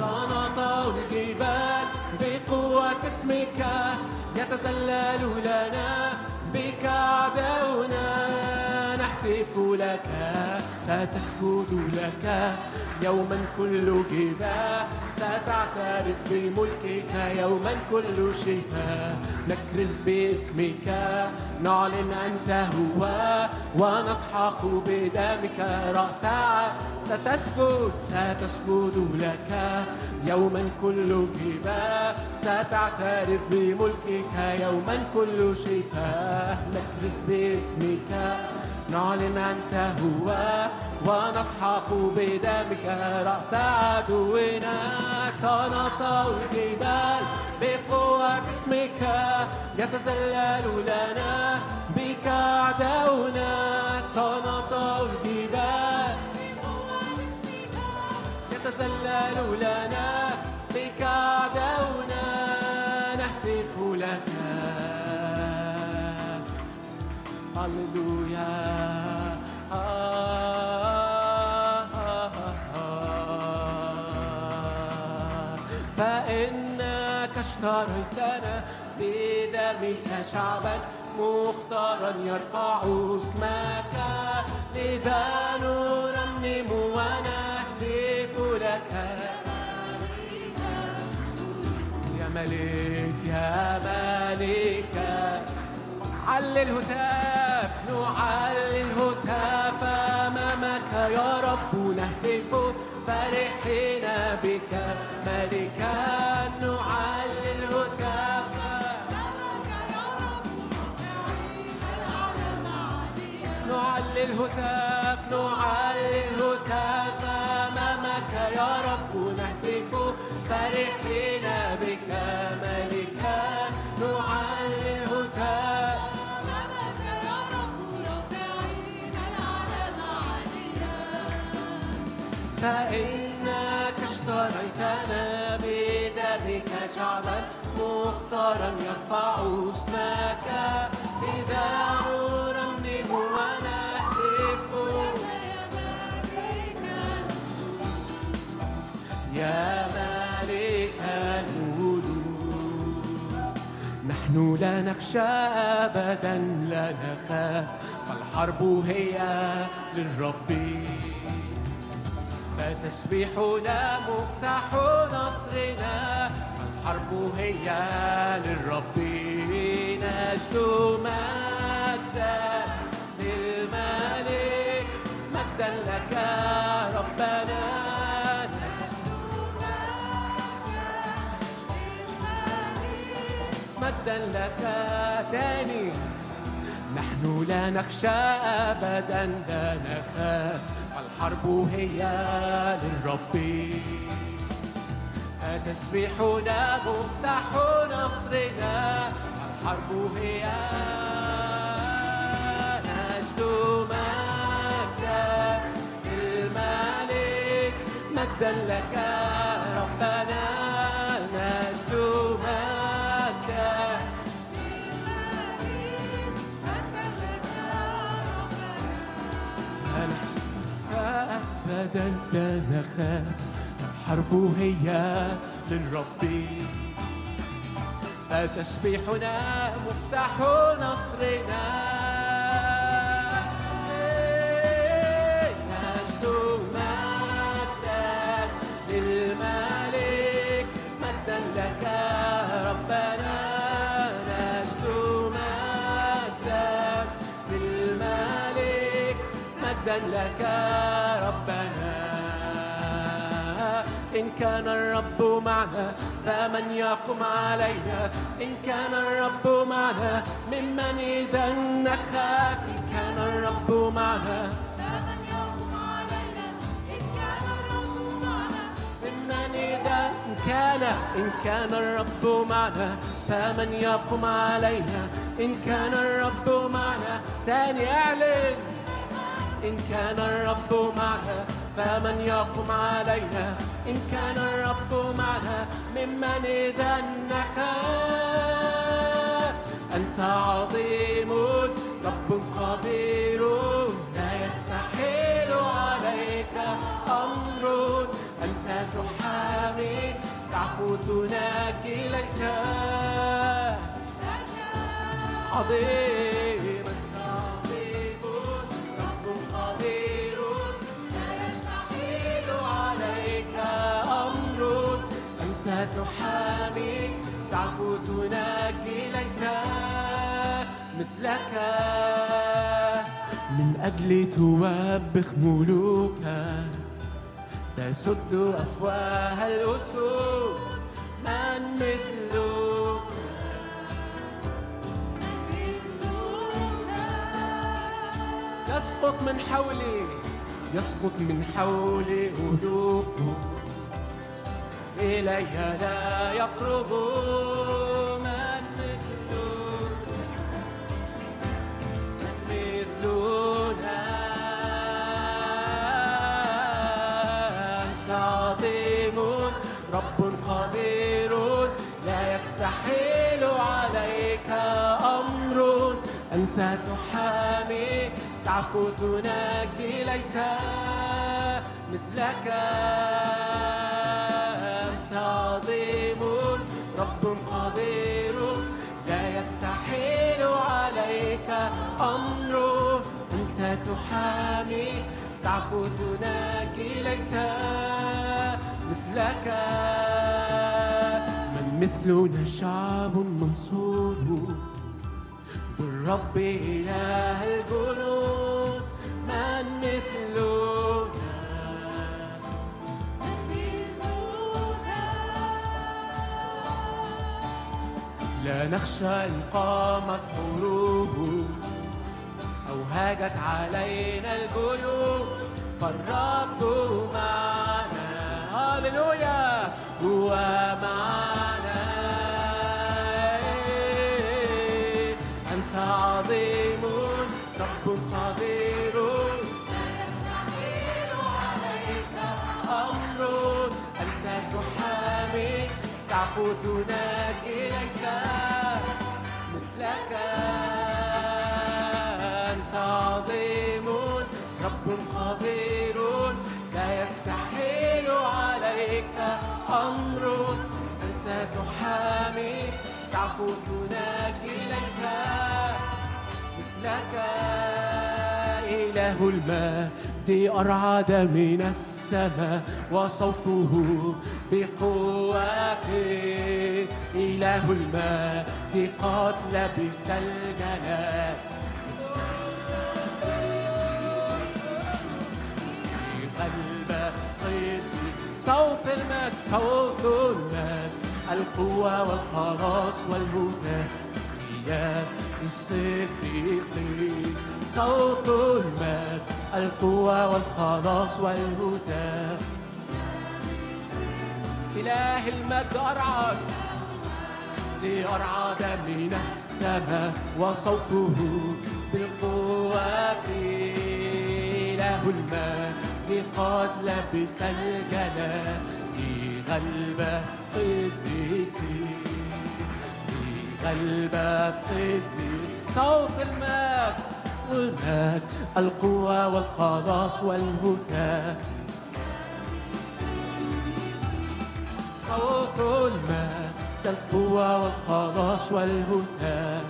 صنطوا الجبال بقوة اسمك يتزلل لنا بك عدونا نهتف لك ستسجد لك. يوما كل جبال ستعترف بملكك. يوما كل شفاء نكرز باسمك. نعلن أنت هو ونسحق بدمك. رأس ستسجد ستسجد لك. يوما كل جبال ستعترف بملكك. يوما كل شفاء نكرز باسمك. نعلن أنت هو ونسحق بدمك رأس عدونا. سنطأ الجبال بقوة اسمك يتزلل لنا بك أعداؤنا سنطأ الجبال يتزلل لنا بك أعداؤنا اشتريتنا بدمك شعبا مختارا يرفع اسمك. لذا نرنم ونهتف لك. يا ملك يا ملك. علي الهتاف نعلي الهتاف أمامك. يا رب نهتف فرحين بك. ملكا نعلي الهتاف. نعلي الهتاف نعلي الهتاف أمامك. يا رب فإنك اشتريتنا بدمك شعبا مختارا يرفع اسمك إذا نرنم ونهتف. يا ملك الملوك نحن لا نخشى أبدا لا نخاف. فالحرب هي للرب. فتسبيحنا مفتاح نصرنا الحرب هي للرب نجد مجدا. للملك مجدا لك ربنا. مجدا لك تاني. نحن لا نخشى ابدا لا نخاف. الحرب هي للرب تسبيحنا مفتاح نصرنا. الحرب هي نجد مجدا للملك مجدا لك ربنا. أبدا لا نخاف الحرب هي للرب فتسبيحنا مفتاح نصرنا؟ مجدا لك ربنا؟ إن كان الرب معنا فمن يقم علينا. إن كان الرب معنا ممن إذا نخاف إن كان الرب معنا. فمن يقوم علينا. إن كان الرب معنا. ممن إذا إن كان. إن كان الرب معنا فمن يقم علينا. إن كان الرب معنا تاني أعلن إن كان الرب معنا فمن يقم علينا. إن كان الرب معنا ممن إذا نخاف أنت عظيم رب قدير لا يستحيل عليك أمر. أنت تحامي تعفو تناكي ليس. عظيم. تحامي. تعفو تناجي ليس مثلك. من أجل توبخ ملوكا تسد أفواه الأسود. من مثلك. يسقط من حولي. يسقط من حولي ألوف إلي لا يقرب من مثلك من مثلنا أنت عظيم رب قدير لا يستحيل عليك أمر أنت تحامي تعفو تناجي ليس مثلك. عليك أمر أنت تحامي تعفو تناجي ليس مثلك. من مثلنا شعب منصور. بالرب إله الجنود من مثلنا. لا نخشى إن قامت حروب هاجت علينا الجيوش فالرب معنا. هللويا! هو معنا. أنت عظيم رب قدير. أمر أنت تحامي. تعفو تناجي ليس مثلك عظيم رب قدير لا يستحيل عليك أمر. أنت تحامي تعفو تناجي ليس لك إله المجد أرعد من السماء وصوته بقوته إله المجد قد لبس الجلال صوت المجد صوت المجد. القوة والخلاص والهدى. يا الصديقين صوت المجد القوة والخلاص والهدى. إله المجد أرعد. لأرعد من السماء وصوته بالقوة. إله المجد. قد لبس الجلال في غلبة قديسين في غلبة قديسين صوت المجد والمجد القوة والخلاص والهدى. صوت المجد القوة والخلاص والهدى.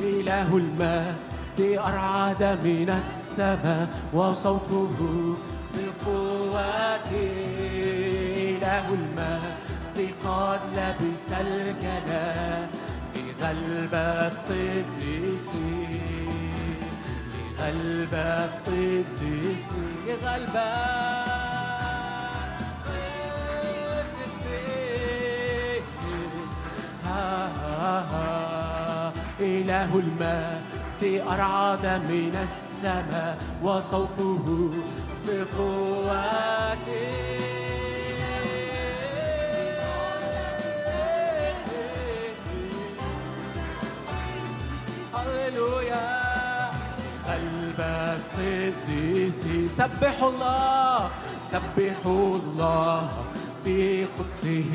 إله المجد أرعد من السماء وصوته بالقوة إله المجد قد لبس الجلال بغلبة قديسين بغلبة قديسين بغلبة قديسين ها ها ها إله المجد أرعد من السماء وصوته بقوته هللويا. قلبك قديسي سبحوا الله. سبحوا الله في قدسه.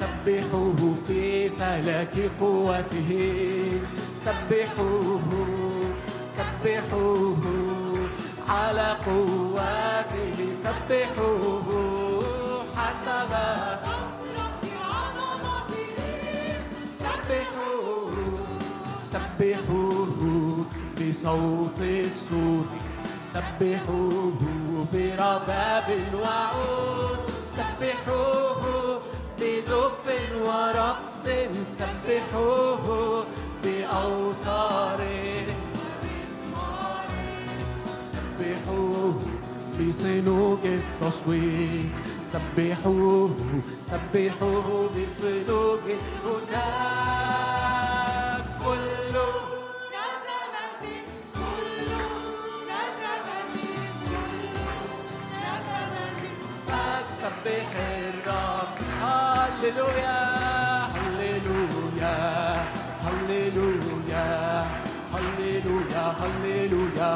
سبحوه في فلك قوته. سبحوه سبحوه على قوته. سبحوه حسب عظمته. سبحوه سبحوه بصوت السور سبحوه برباب وعود. سبحوه بدف ورقص سبحوه بأوتار سبحوه بصنوج التصوير. سبحوه سبحوه بصنوج الهتاف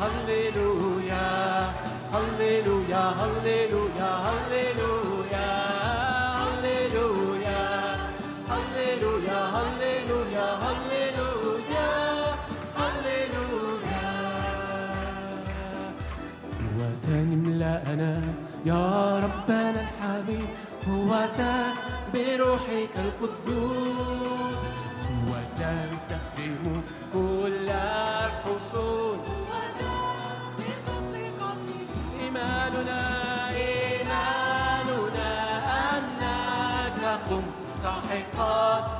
هللويا هللويا هللويا هللويا هللويا هللويا هللويا هللويا هللويا قوة املأنا يا ربنا الحبيب. قوة بروحك القدوس. قوة تهدم كل الحصون.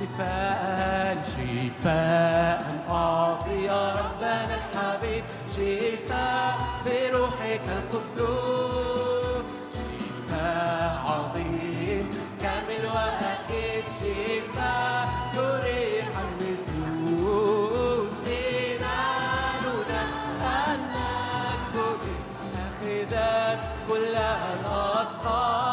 شفاء شفاء أعطي يا ربنا الحبيب شفاء بروحك القدوس. شفاء عظيم كامل وأكيد شفاء يريح النفوس. إيماننا أنك تريد أخذت كل الأسقام.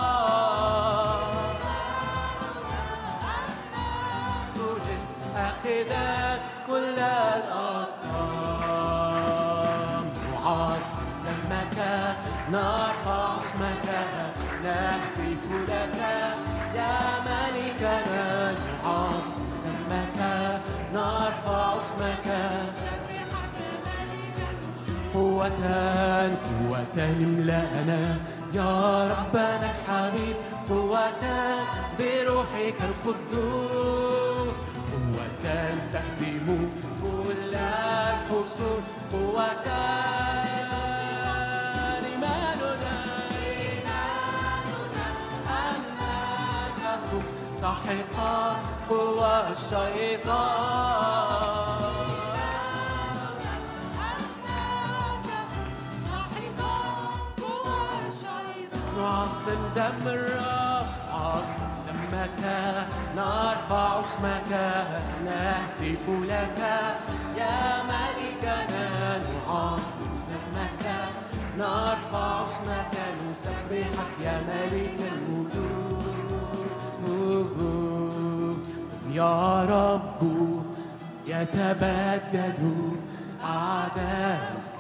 أخذا كل الأسقام نعاد دمك نرفع اسمك نهتف لك. يا ملكنا نعاد دمك نرفع اسمك قوة قوة املأنا. يا ربنا الحبيب قوة بروحك القدوس. قوة تهدم كل الحصون قوة إيماننا أنك سحق قوى الشيطان. نعظم دم الرب دمك نرفع اسمك نهتف لك. يا ملكنا نعظم دمك نرفع اسمك نسبحك. يا ملك الملوك يا رب يتبدد أعداءك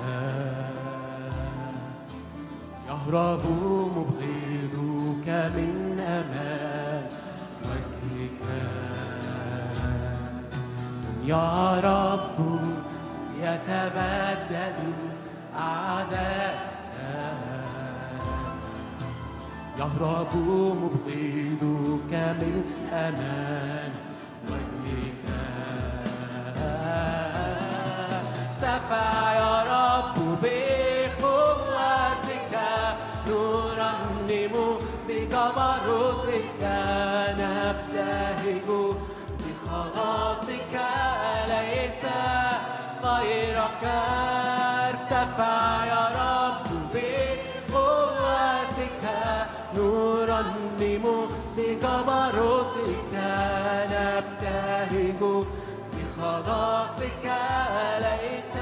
يهرب مبغضك من يا رب يتبدد أعداءك. يهرب مبغضك من أمان وجهك. ارتفع يا رب بقوتك. نرنم بجبروتك نبتهج بخلاصك ليس غيرك ارتفع يا رب بقوتك نرنم بجبروتك نبتهج بخلاصك ليس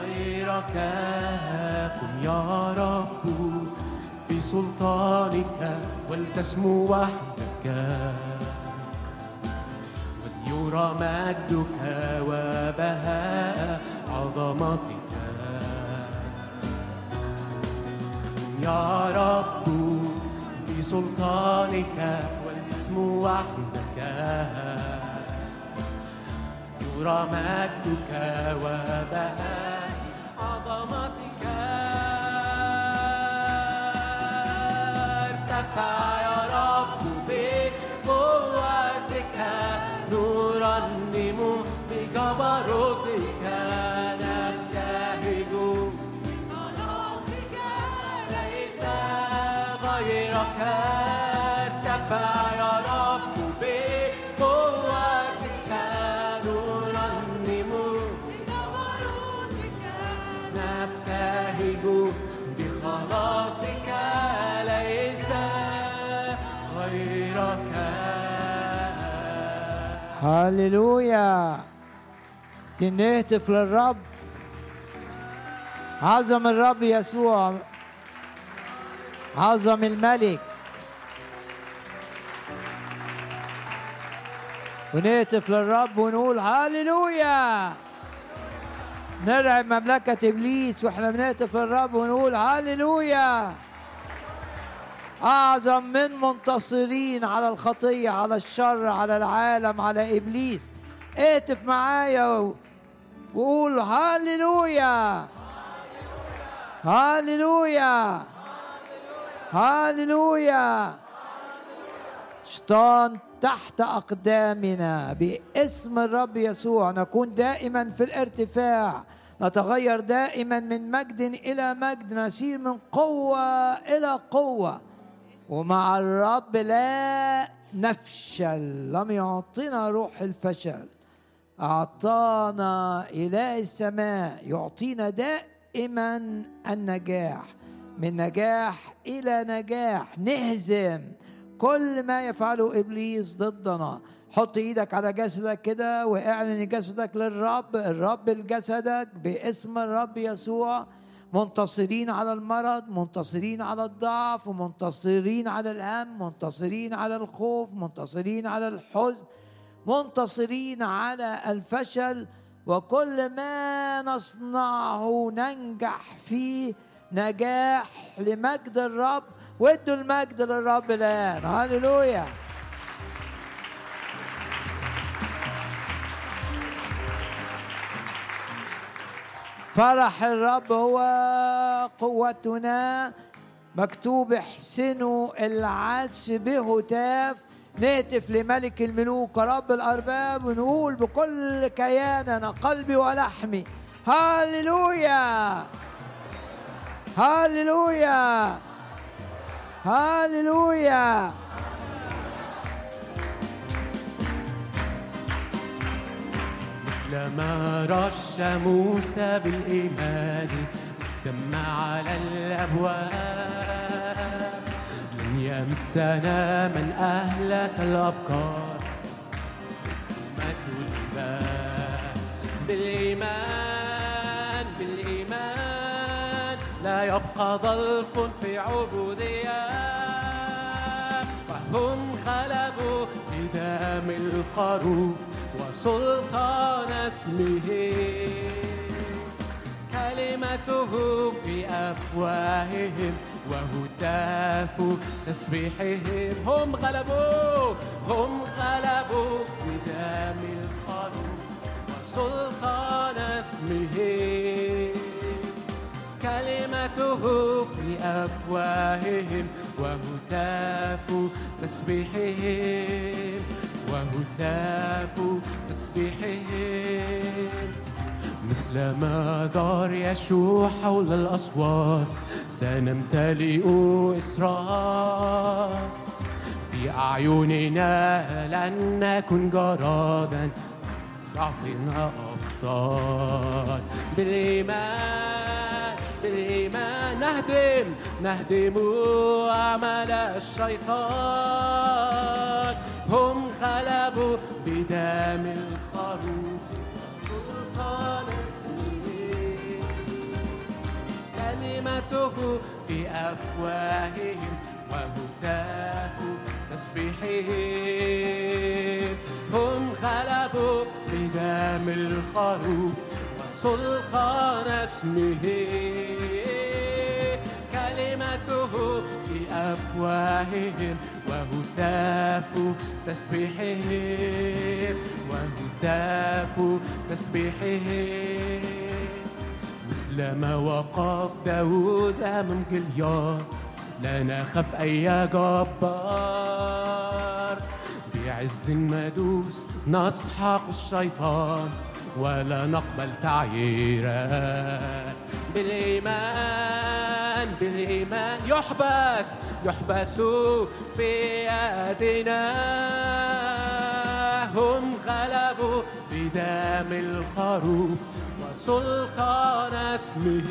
غيرك قم يا رب بسلطانك ولتسمو وحدك. وليرى مجدك وبهاء عظمتك يا رب بسلطانك والاسم وحدك يرى مجدك وبهاء عظمتك ارتفع بجبروتك نبتهج ليس غيرك ارتفع يا رب بقوتك نرنم نبتهج بخلاصك ليس غيرك هللويا نهتف للرب عظم الرب يسوع. عظم الملك. ونهتف للرب ونقول هللويا. نرعب مملكة إبليس وإحنا بنهتف للرب ونقول هللويا. أعظم من منتصرين على الخطية على الشر على العالم على إبليس. اهتف معايا وقول هللويا هللويا هللويا شيطان تحت أقدامنا باسم الرب يسوع نكون دائما في الارتفاع. نتغير دائما من مجد إلى مجد نسير من قوة إلى قوة. ومع الرب لا نفشل لم يعطينا روح الفشل. أعطانا إله السماء يعطينا دائما النجاح. من نجاح إلى نجاح نهزم كل ما يفعله إبليس ضدنا. حط إيدك على جسدك كده وأعلن جسدك للرب الرب لجسدك باسم الرب يسوع. منتصرين على المرض منتصرين على الضعف ومنتصرين على الهم منتصرين على الخوف منتصرين على الحزن. منتصرين على الفشل وكل ما نصنعه ننجح فيه نجاح لمجد الرب. وادوا المجد للرب الآن. هللويا. فرح الرب هو قوتنا. مكتوب احسنوا العز بهتاف نهتف لملك الملوك ورب الأرباب ونقول بكل كياننا قلبي ولحمي. هللويا هللويا هللويا لما رش موسى بالإيمان دم على الأبواب. يمسنا من أهلك الأبكار مسؤول الباب. بالإيمان بالإيمان. لا يبقى ظلف في عبودية. وهم غلبوا بدم الخروف وسلطان اسمه. كلمته في أفواههم وهتاف تسبيحهم. هم غلبوا هم غلبوا بدم الخروف وسلطان اسمه. كلمته في أفواههم وهتاف تسبيحهم وهتاف تسبيحهم. مثلما دار يشوع حول الأسوار سنمتلئ إسراء في أعيننا لن نكن جرادا ضعفنا أبطال. بالإيمان بالإيمان نهدم نهدم أعمال الشيطان. هم غلبوا بدم الخروف كلمته في أفواههم وهتاف تسبيحهم. هم غلبوا بدم الخروف وسلطان اسمه. كلمته في أفواههم وهتاف تسبيحهم. وهتاف تسبيحهم. مثلما وقف داود أمام جليار لا نخاف أي جبار. بعز مدوس نسحق الشيطان ولا نقبل تعييرات بالإيمان بالإيمان يحبس يحبس في يدنا. هم غلبوا بدم الخروف وسلطان اسمه.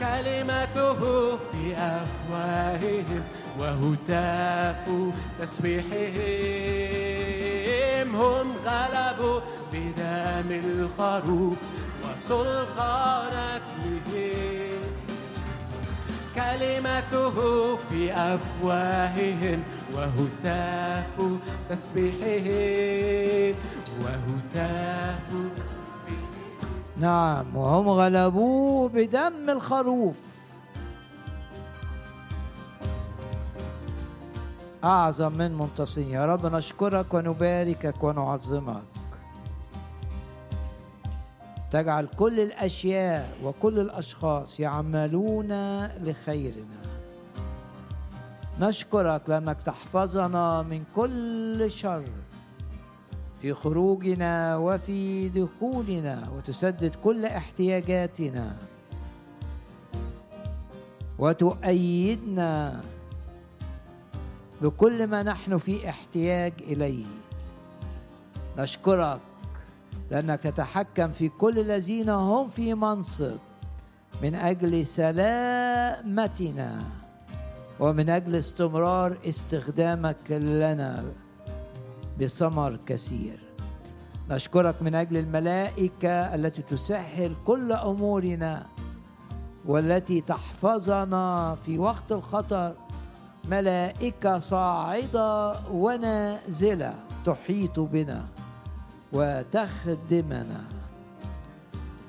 كلمته في أفواههم وهتاف تسبيحهم. هم غلبوا بدم الخروف وسلطان اسمه. كلمته في أفواههم وهتاف تسبيحهم وهتاف تسبيحهم. نعم وهم غلبوه بدم الخروف. أعظم من منتصرين يا رب نشكرك ونباركك ونعظمك. تجعل كل الأشياء وكل الأشخاص يعملون لخيرنا. نشكرك لأنك تحفظنا من كل شر في خروجنا وفي دخولنا وتسدد كل احتياجاتنا وتؤيدنا بكل ما نحن في احتياج إليه. نشكرك لأنك تتحكم في كل الذين هم في منصب. من أجل سلامتنا ومن أجل استمرار استخدامك لنا بثمر كثير. نشكرك من أجل الملائكة التي تسهل كل أمورنا والتي تحفظنا في وقت الخطر. ملائكة صاعدة ونازلة تحيط بنا. وتخدمنا.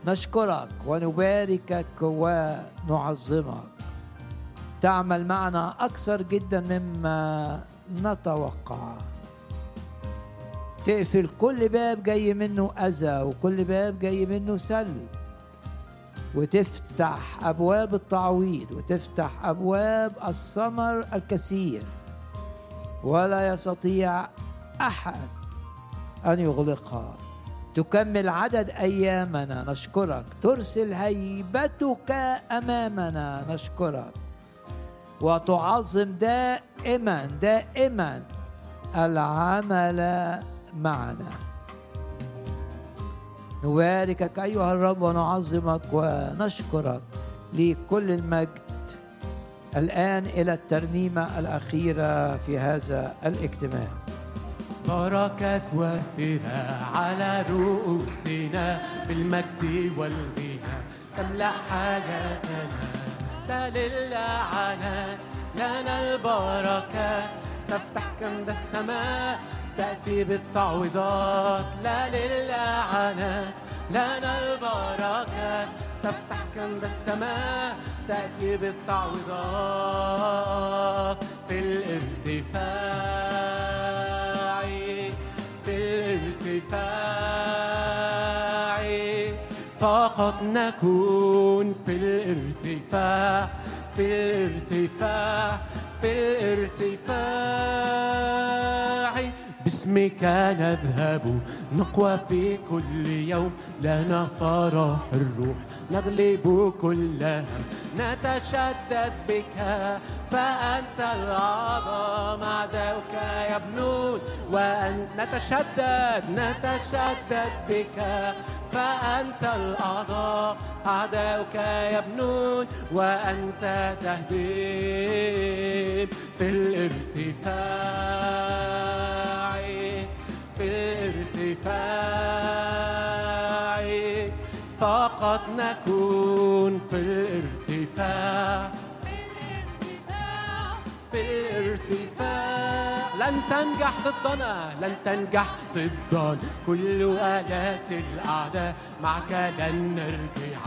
نشكرك ونباركك ونعظمك. تعمل معنا أكثر جدا مما نتوقع. تقفل كل باب جاي منه أذى وكل باب جاي منه سلب وتفتح أبواب التعويض وتفتح أبواب الثمر الكثير. ولا يستطيع أحد أن يغلقها. تكمل عدد أيامنا. نشكرك. ترسل هيبتك أمامنا. نشكرك. وتعظم دائما دائما العمل معنا. نباركك أيها الرب ونعظمك ونشكرك لكل المجد. الآن إلى الترنيمة الأخيرة في هذا الاجتماع. بركات وافرة على رؤوسنا بالمجد والغنى. تملأ حاجاتنا لا للعنات لنا البركات تفتح كنز السماء تأتي بالتعويضات. لا للعنات لنا البركات تفتح كنز السماء تأتي بالتعويضات. في الارتفاع. الارتفاع فقط نكون في الارتفاع في الارتفاع في الارتفاع. باسمك نذهب نقوى في كل يوم لنا فرح الروح نغلب كل هم نتشدد بك. فأنت الأعظم أعداؤك يبنون وأن نتشدد نتشدد بك. فأنت الأعظم أعداؤك يبنون وأنت تهديم في الارتفاع في الارتفاع. فقط نكون في الارتفاع. في الارتفاع لن تنجح ضدنا لن تنجح ضدنا كل آلات الأعداء معك لن نرجع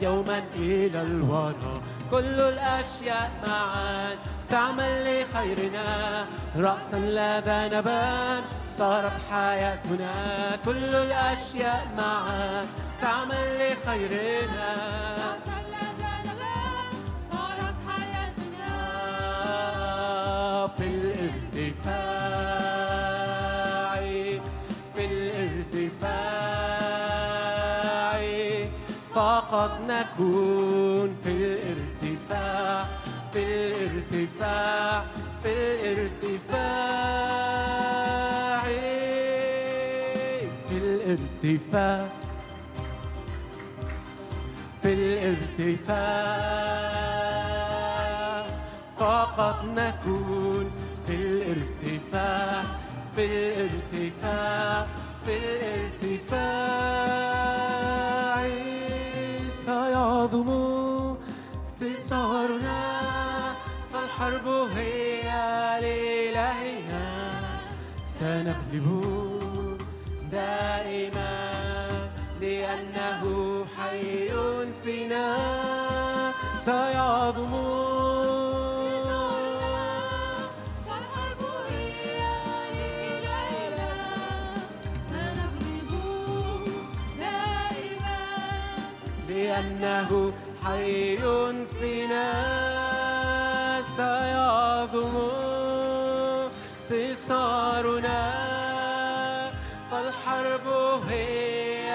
يوما إلى الوراء كل الأشياء معا تعمل لخيرنا. رأسا لا ذنبان صارت حياتنا. كل الأشياء معا تعمل لخيرنا. في الارتفاع في الارتفاع. فقط نكون في الارتفاع في الارتفاع في الارتفاع. في الارتفاع. في الارتفاع. فقط نكون في الارتفاع في الارتفاع في الارتفاع. سيعظم انتصارنا فالحرب هي لإلهنا. سنغلب دائما لأنه حي فينا. سيعظم لأنه حي فينا سيعظم انتصارنا. فالحرب هي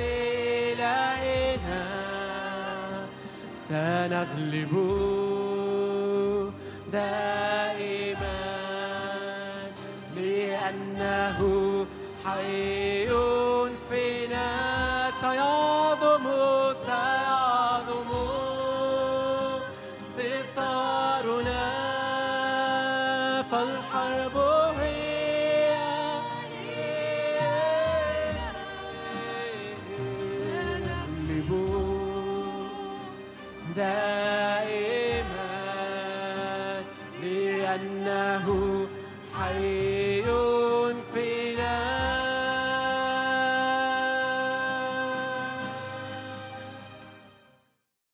لإلهنا. سنغلب دائما لأنه